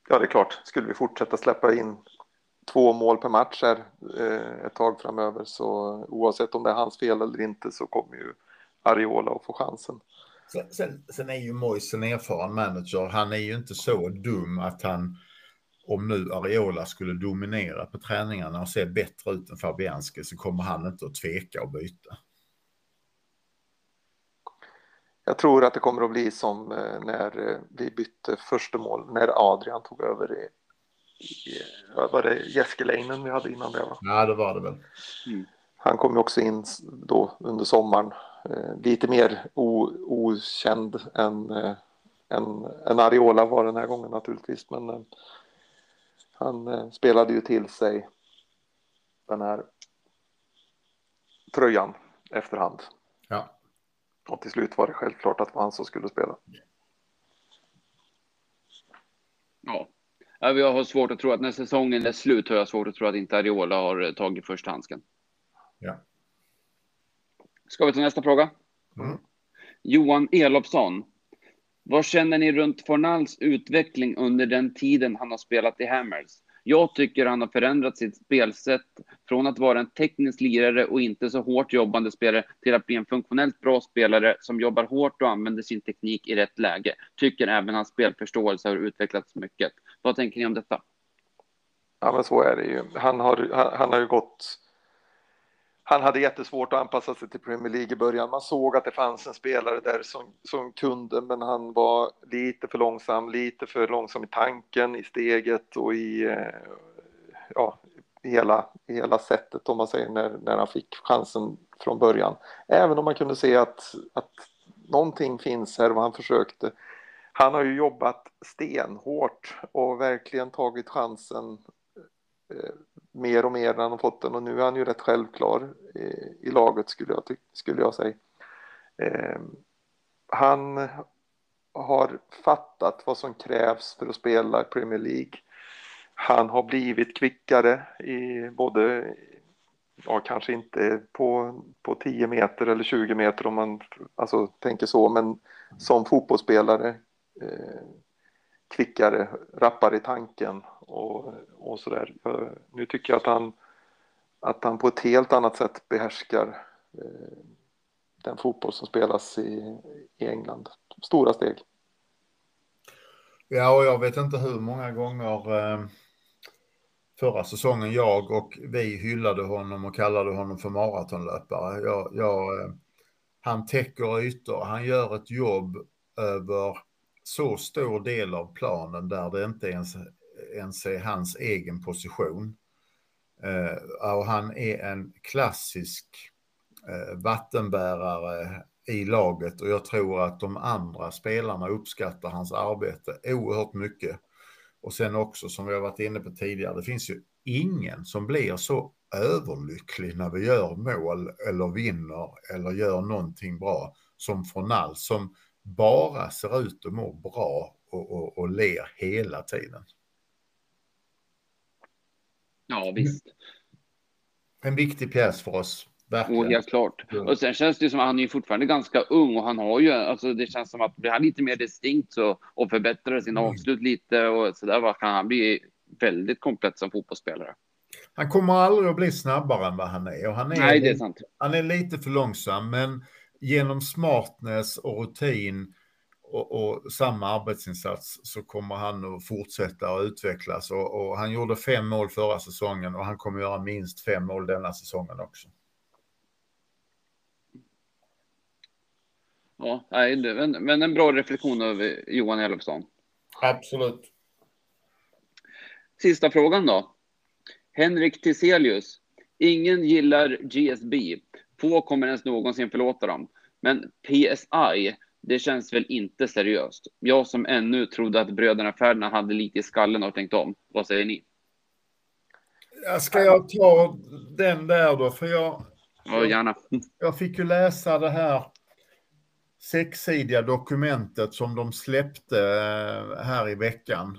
ja, det är klart, skulle vi fortsätta släppa in två mål per match här eh, ett tag framöver så oavsett om det är hans fel eller inte så kommer ju Ariola att få chansen. Sen, sen, sen är ju Moise en erfaren manager. Han är ju inte så dum att han om nu Ariola skulle dominera på träningarna och se bättre ut än Fabianski så kommer han inte att tveka att byta. Jag tror att det kommer att bli som eh, när eh, vi bytte första mål, när Adrian tog över i, i var det Jeskeleinen vi hade innan det va? Ja, det var det väl. Mm. han kom ju också in då under sommaren. Eh, lite mer o, okänd än, än, än Ariola var den här gången naturligtvis. Men han eh, spelade ju till sig den här tröjan efterhand. Ja. Och till slut var det självklart att det var han som skulle spela. Ja. ja, jag har svårt att tro att när säsongen är slut har jag svårt att tro att inte Ariola har eh, tagit första handsken. Ja. Ska vi ta nästa fråga? Mm. Johan Elofsson. Vad känner ni runt Fornals utveckling under den tiden han har spelat i Hammers? Jag tycker han har förändrat sitt spelsätt från att vara en teknisk lirare och inte så hårt jobbande spelare till att bli en funktionellt bra spelare som jobbar hårt och använder sin teknik i rätt läge. Tycker även hans spelförståelse har utvecklats mycket. Vad tänker ni om detta? Ja, men så är det ju. Han har, han, han har ju gått han hade jättesvårt att anpassa sig till Premier League i början. Man såg att det fanns en spelare där som, som kunde, men han var lite för långsam, lite för långsam i tanken, i steget och i eh, ja, hela, hela sättet om man säger när, när han fick chansen från början. Även om man kunde se att, att någonting finns här och han försökte. Han har ju jobbat stenhårt och verkligen tagit chansen Eh, mer och mer när han har fått den och nu är han ju rätt självklar i, i laget skulle jag, skulle jag säga. Eh, han har fattat vad som krävs för att spela i Premier League. Han har blivit kvickare i både, ja kanske inte på, på 10 meter eller 20 meter om man alltså, tänker så, men som fotbollsspelare eh, kvickare, rappare i tanken och, och sådär. Nu tycker jag att han, att han på ett helt annat sätt behärskar eh, den fotboll som spelas i, i England. Stora steg. Ja, och jag vet inte hur många gånger eh, förra säsongen jag och vi hyllade honom och kallade honom för maratonlöpare. Jag, jag, eh, han täcker ytor, han gör ett jobb över så stor del av planen där det inte ens, ens är hans egen position. Eh, och han är en klassisk eh, vattenbärare i laget och jag tror att de andra spelarna uppskattar hans arbete oerhört mycket. Och sen också som vi har varit inne på tidigare, det finns ju ingen som blir så överlycklig när vi gör mål eller vinner eller gör någonting bra som Fornal som bara ser ut att må bra och, och, och ler hela tiden. Ja, visst. En viktig pjäs för oss. Verkligen. Och helt klart. Och sen känns det som att han är fortfarande ganska ung och han har ju, alltså det känns som att blir han lite mer distinkt så, och förbättrar sin mm. avslut lite och så där kan han bli väldigt komplett som fotbollsspelare. Han kommer aldrig att bli snabbare än vad han är. Och han är Nej, det är sant. Han är lite för långsam, men genom smartness och rutin och, och, samma arbetsinsats så kommer han att fortsätta att utvecklas. Och, och, han gjorde fem mål förra säsongen och han kommer göra minst fem mål denna säsongen också. Ja, men, men en bra reflektion av Johan Elofsson. Absolut. Sista frågan då. Henrik Tiselius. Ingen gillar GSB. Få kommer ens någonsin förlåta dem. Men PSI, det känns väl inte seriöst. Jag som ännu trodde att bröderna Ferdinand hade lite i skallen och tänkt om. Vad säger ni? Ska jag ta den där då? För jag, ja, gärna. jag fick ju läsa det här sexsidiga dokumentet som de släppte eh, här i veckan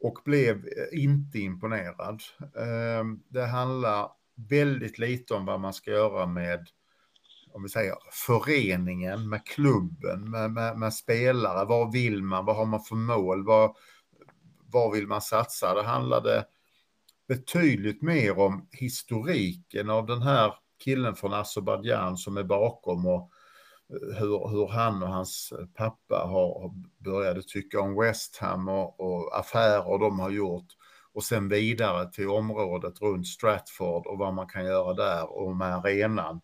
och blev inte imponerad. Eh, det handlar väldigt lite om vad man ska göra med om vi säger föreningen, med klubben, med, med, med, spelare. Vad vill man? Vad har man för mål? Vad, vad vill man satsa? Det handlade betydligt mer om historiken av den här killen från Azerbajdzjan som är bakom och eh, hur, hur han och hans pappa har började tycka om West Ham och, och affärer de har gjort och sen vidare till området runt Stratford och vad man kan göra där och med arenan.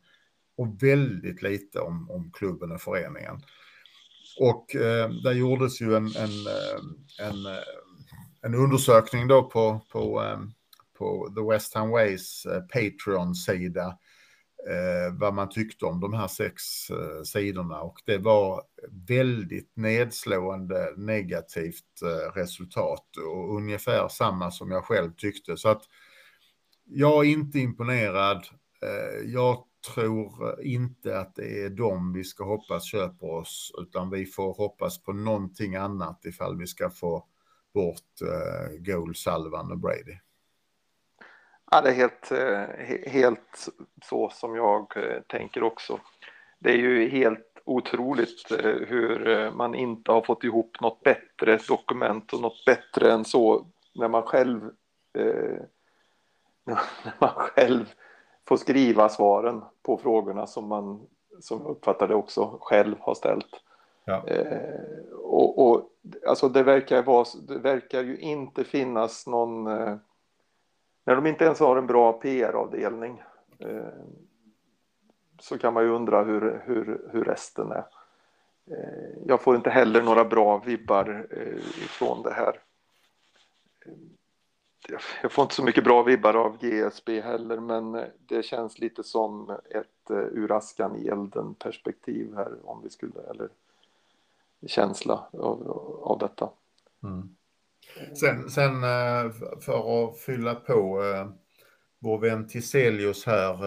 Och väldigt lite om, om klubben och föreningen. Och eh, där gjordes ju en, en, eh, en, eh, en undersökning då på, på, eh, på The West Ham Ways Patreon-sida eh, vad man tyckte om de här sex eh, sidorna och det var väldigt nedslående negativt eh, resultat och ungefär samma som jag själv tyckte. Så att jag är inte imponerad. Eh, jag tror inte att det är dem vi ska hoppas köper oss, utan vi får hoppas på någonting annat ifall vi ska få bort eh, Goal, salvan och Brady. Ja, det är helt, eh, helt så som jag eh, tänker också. Det är ju helt otroligt hur man inte har fått ihop något bättre dokument och något bättre än så när man själv eh, när man själv får skriva svaren på frågorna som man, som jag uppfattar det också, själv har ställt. Ja. Eh, och, och, alltså det verkar, vara, det verkar ju inte finnas någon... När de inte ens har en bra PR-avdelning eh, så kan man ju undra hur, hur, hur resten är. Eh, jag får inte heller några bra vibbar eh, ifrån det här eh, jag får inte så mycket bra vibbar av GSB heller, men det känns lite som ett eh, ur askan i elden perspektiv här, om vi skulle, eller känsla av, av detta. Mm. Sen, sen eh, för att fylla på eh, vår vän Tiselius här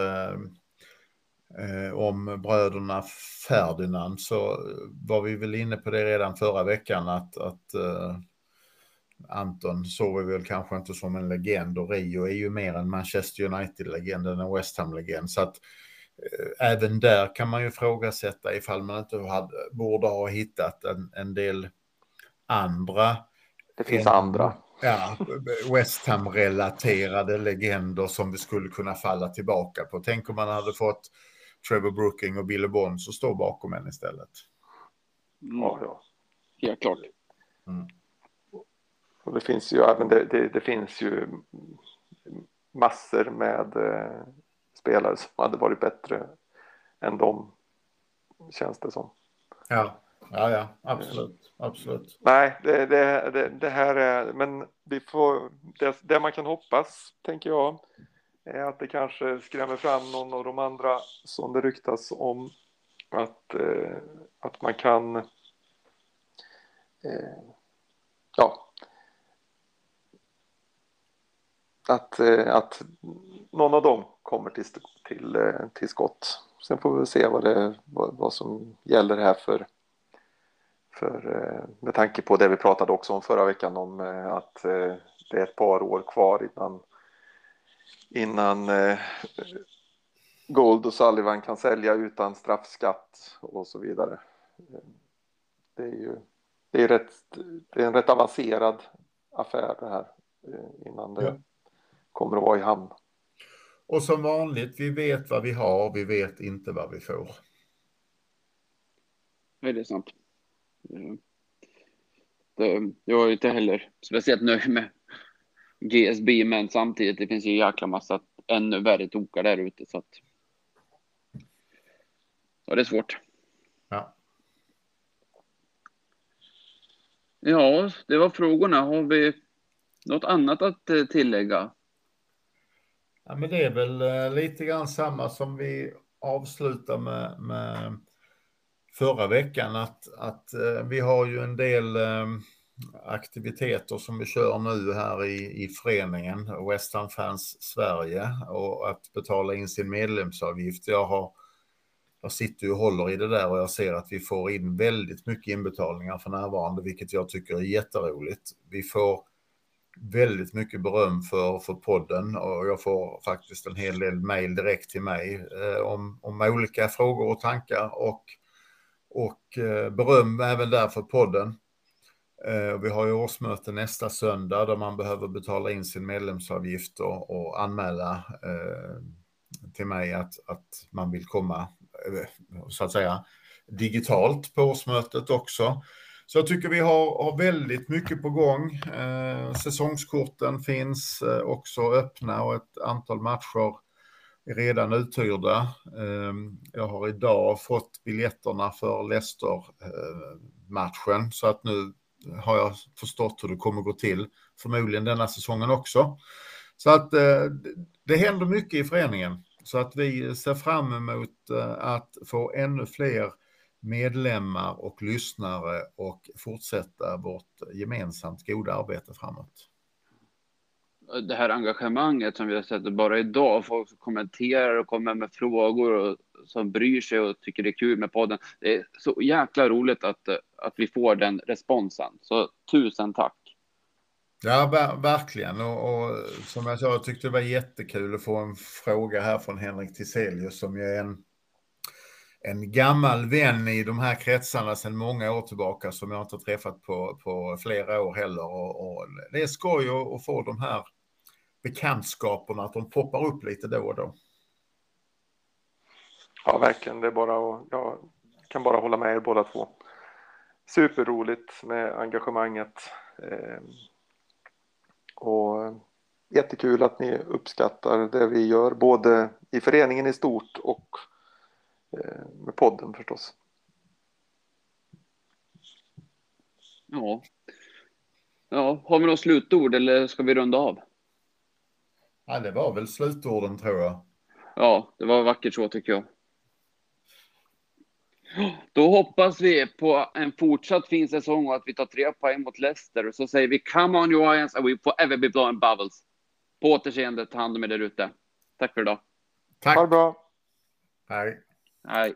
eh, om bröderna Ferdinand så var vi väl inne på det redan förra veckan att, att Anton såg vi väl kanske inte som en legend och Rio är ju mer en Manchester United-legend än en West Ham-legend. Så att eh, även där kan man ju ifrågasätta ifall man inte hade, borde ha hittat en, en del andra. Det finns en, andra. Ja, West Ham-relaterade legender som vi skulle kunna falla tillbaka på. Tänk om man hade fått Trevor Brooking och Billy Bonds att stå bakom en istället. Ja, ja. Helt klart. Mm. Och det finns ju även det, det, det finns ju massor med eh, spelare som hade varit bättre än dem, känns det som. Ja, ja, ja absolut. absolut. Nej, det, det, det, det här är, men vi får, det, det man kan hoppas, tänker jag, är att det kanske skrämmer fram någon av de andra som det ryktas om att, eh, att man kan eh, ja, att, eh, att någon av dem kommer till, till, eh, till skott. Sen får vi se vad, det, vad, vad som gäller här för, för eh, med tanke på det vi pratade också om förra veckan om att det är ett par år kvar innan innan Gold och Sullivan kan sälja utan straffskatt och så vidare. Det är ju det är, rätt, det är en rätt avancerad affär det här innan det ja kommer att vara i hamn. Och som vanligt, vi vet vad vi har, vi vet inte vad vi får. Nej, det är sant. Det, jag är inte heller speciellt nöjd med GSB, men samtidigt, det finns ju jäkla massa ännu värre tokar där ute, så att. Ja, det är svårt. Ja. Ja, det var frågorna. Har vi något annat att eh, tillägga? Ja, men det är väl eh, lite grann samma som vi avslutar med, med förra veckan att, att eh, vi har ju en del eh, aktiviteter som vi kör nu här i, i föreningen West Fans Sverige och att betala in sin medlemsavgift. Jag, har, jag sitter och håller i det där och jag ser att vi får in väldigt mycket inbetalningar för närvarande, vilket jag tycker är jätteroligt. Vi får väldigt mycket beröm för, för podden och jag får faktiskt en hel del mejl direkt till mig eh, om, om olika frågor och tankar och, och eh, beröm även där för podden. Eh, vi har ju årsmöte nästa söndag där man behöver betala in sin medlemsavgift och, och anmäla eh, till mig att, att man vill komma så att säga digitalt på årsmötet också. Så jag tycker vi har, har väldigt mycket på gång. Eh, säsongskorten finns eh, också öppna och ett antal matcher redan uthyrda. Ehm, jag har idag fått biljetterna för Leicester-matchen så att nu har jag förstått hur det kommer gå till. Förmodligen denna säsongen också. Så att eh, det händer mycket i föreningen. Så att vi ser fram emot eh, att få ännu fler medlemmar och lyssnare och fortsätta vårt gemensamt goda arbete framåt. Det här engagemanget som vi har sett bara idag, folk som kommenterar och kommer med frågor och som bryr sig och tycker det är kul med podden. Det är så jäkla roligt att, att vi får den responsen. Så tusen tack! Ja, ver verkligen. Och, och, som jag sa, jag tyckte det var jättekul att få en fråga här från Henrik Tiselius som är en, en gammal vän i de här kretsarna sedan många år tillbaka som jag inte träffat på, på flera år heller. Och, och det är skoj att, att få de här bekantskaperna, att de poppar upp lite då och då. Ja, verkligen. Det är bara att, jag kan bara hålla med er båda två. Superroligt med engagemanget. Eh, och jättekul att ni uppskattar det vi gör, både i föreningen i stort och eh, med podden förstås. Ja. Ja, har vi något slutord eller ska vi runda av? Ja, det var väl slutorden tror jag. Ja, det var vackert så tycker jag. Då hoppas vi på en fortsatt fin säsong och att vi tar tre poäng mot Leicester. Och så säger vi come on you Lions and we forever be blowing bubbles. På återseende, ta hand om er där ute. Tack för idag. Tack. Ha det bra. Hej. Hej.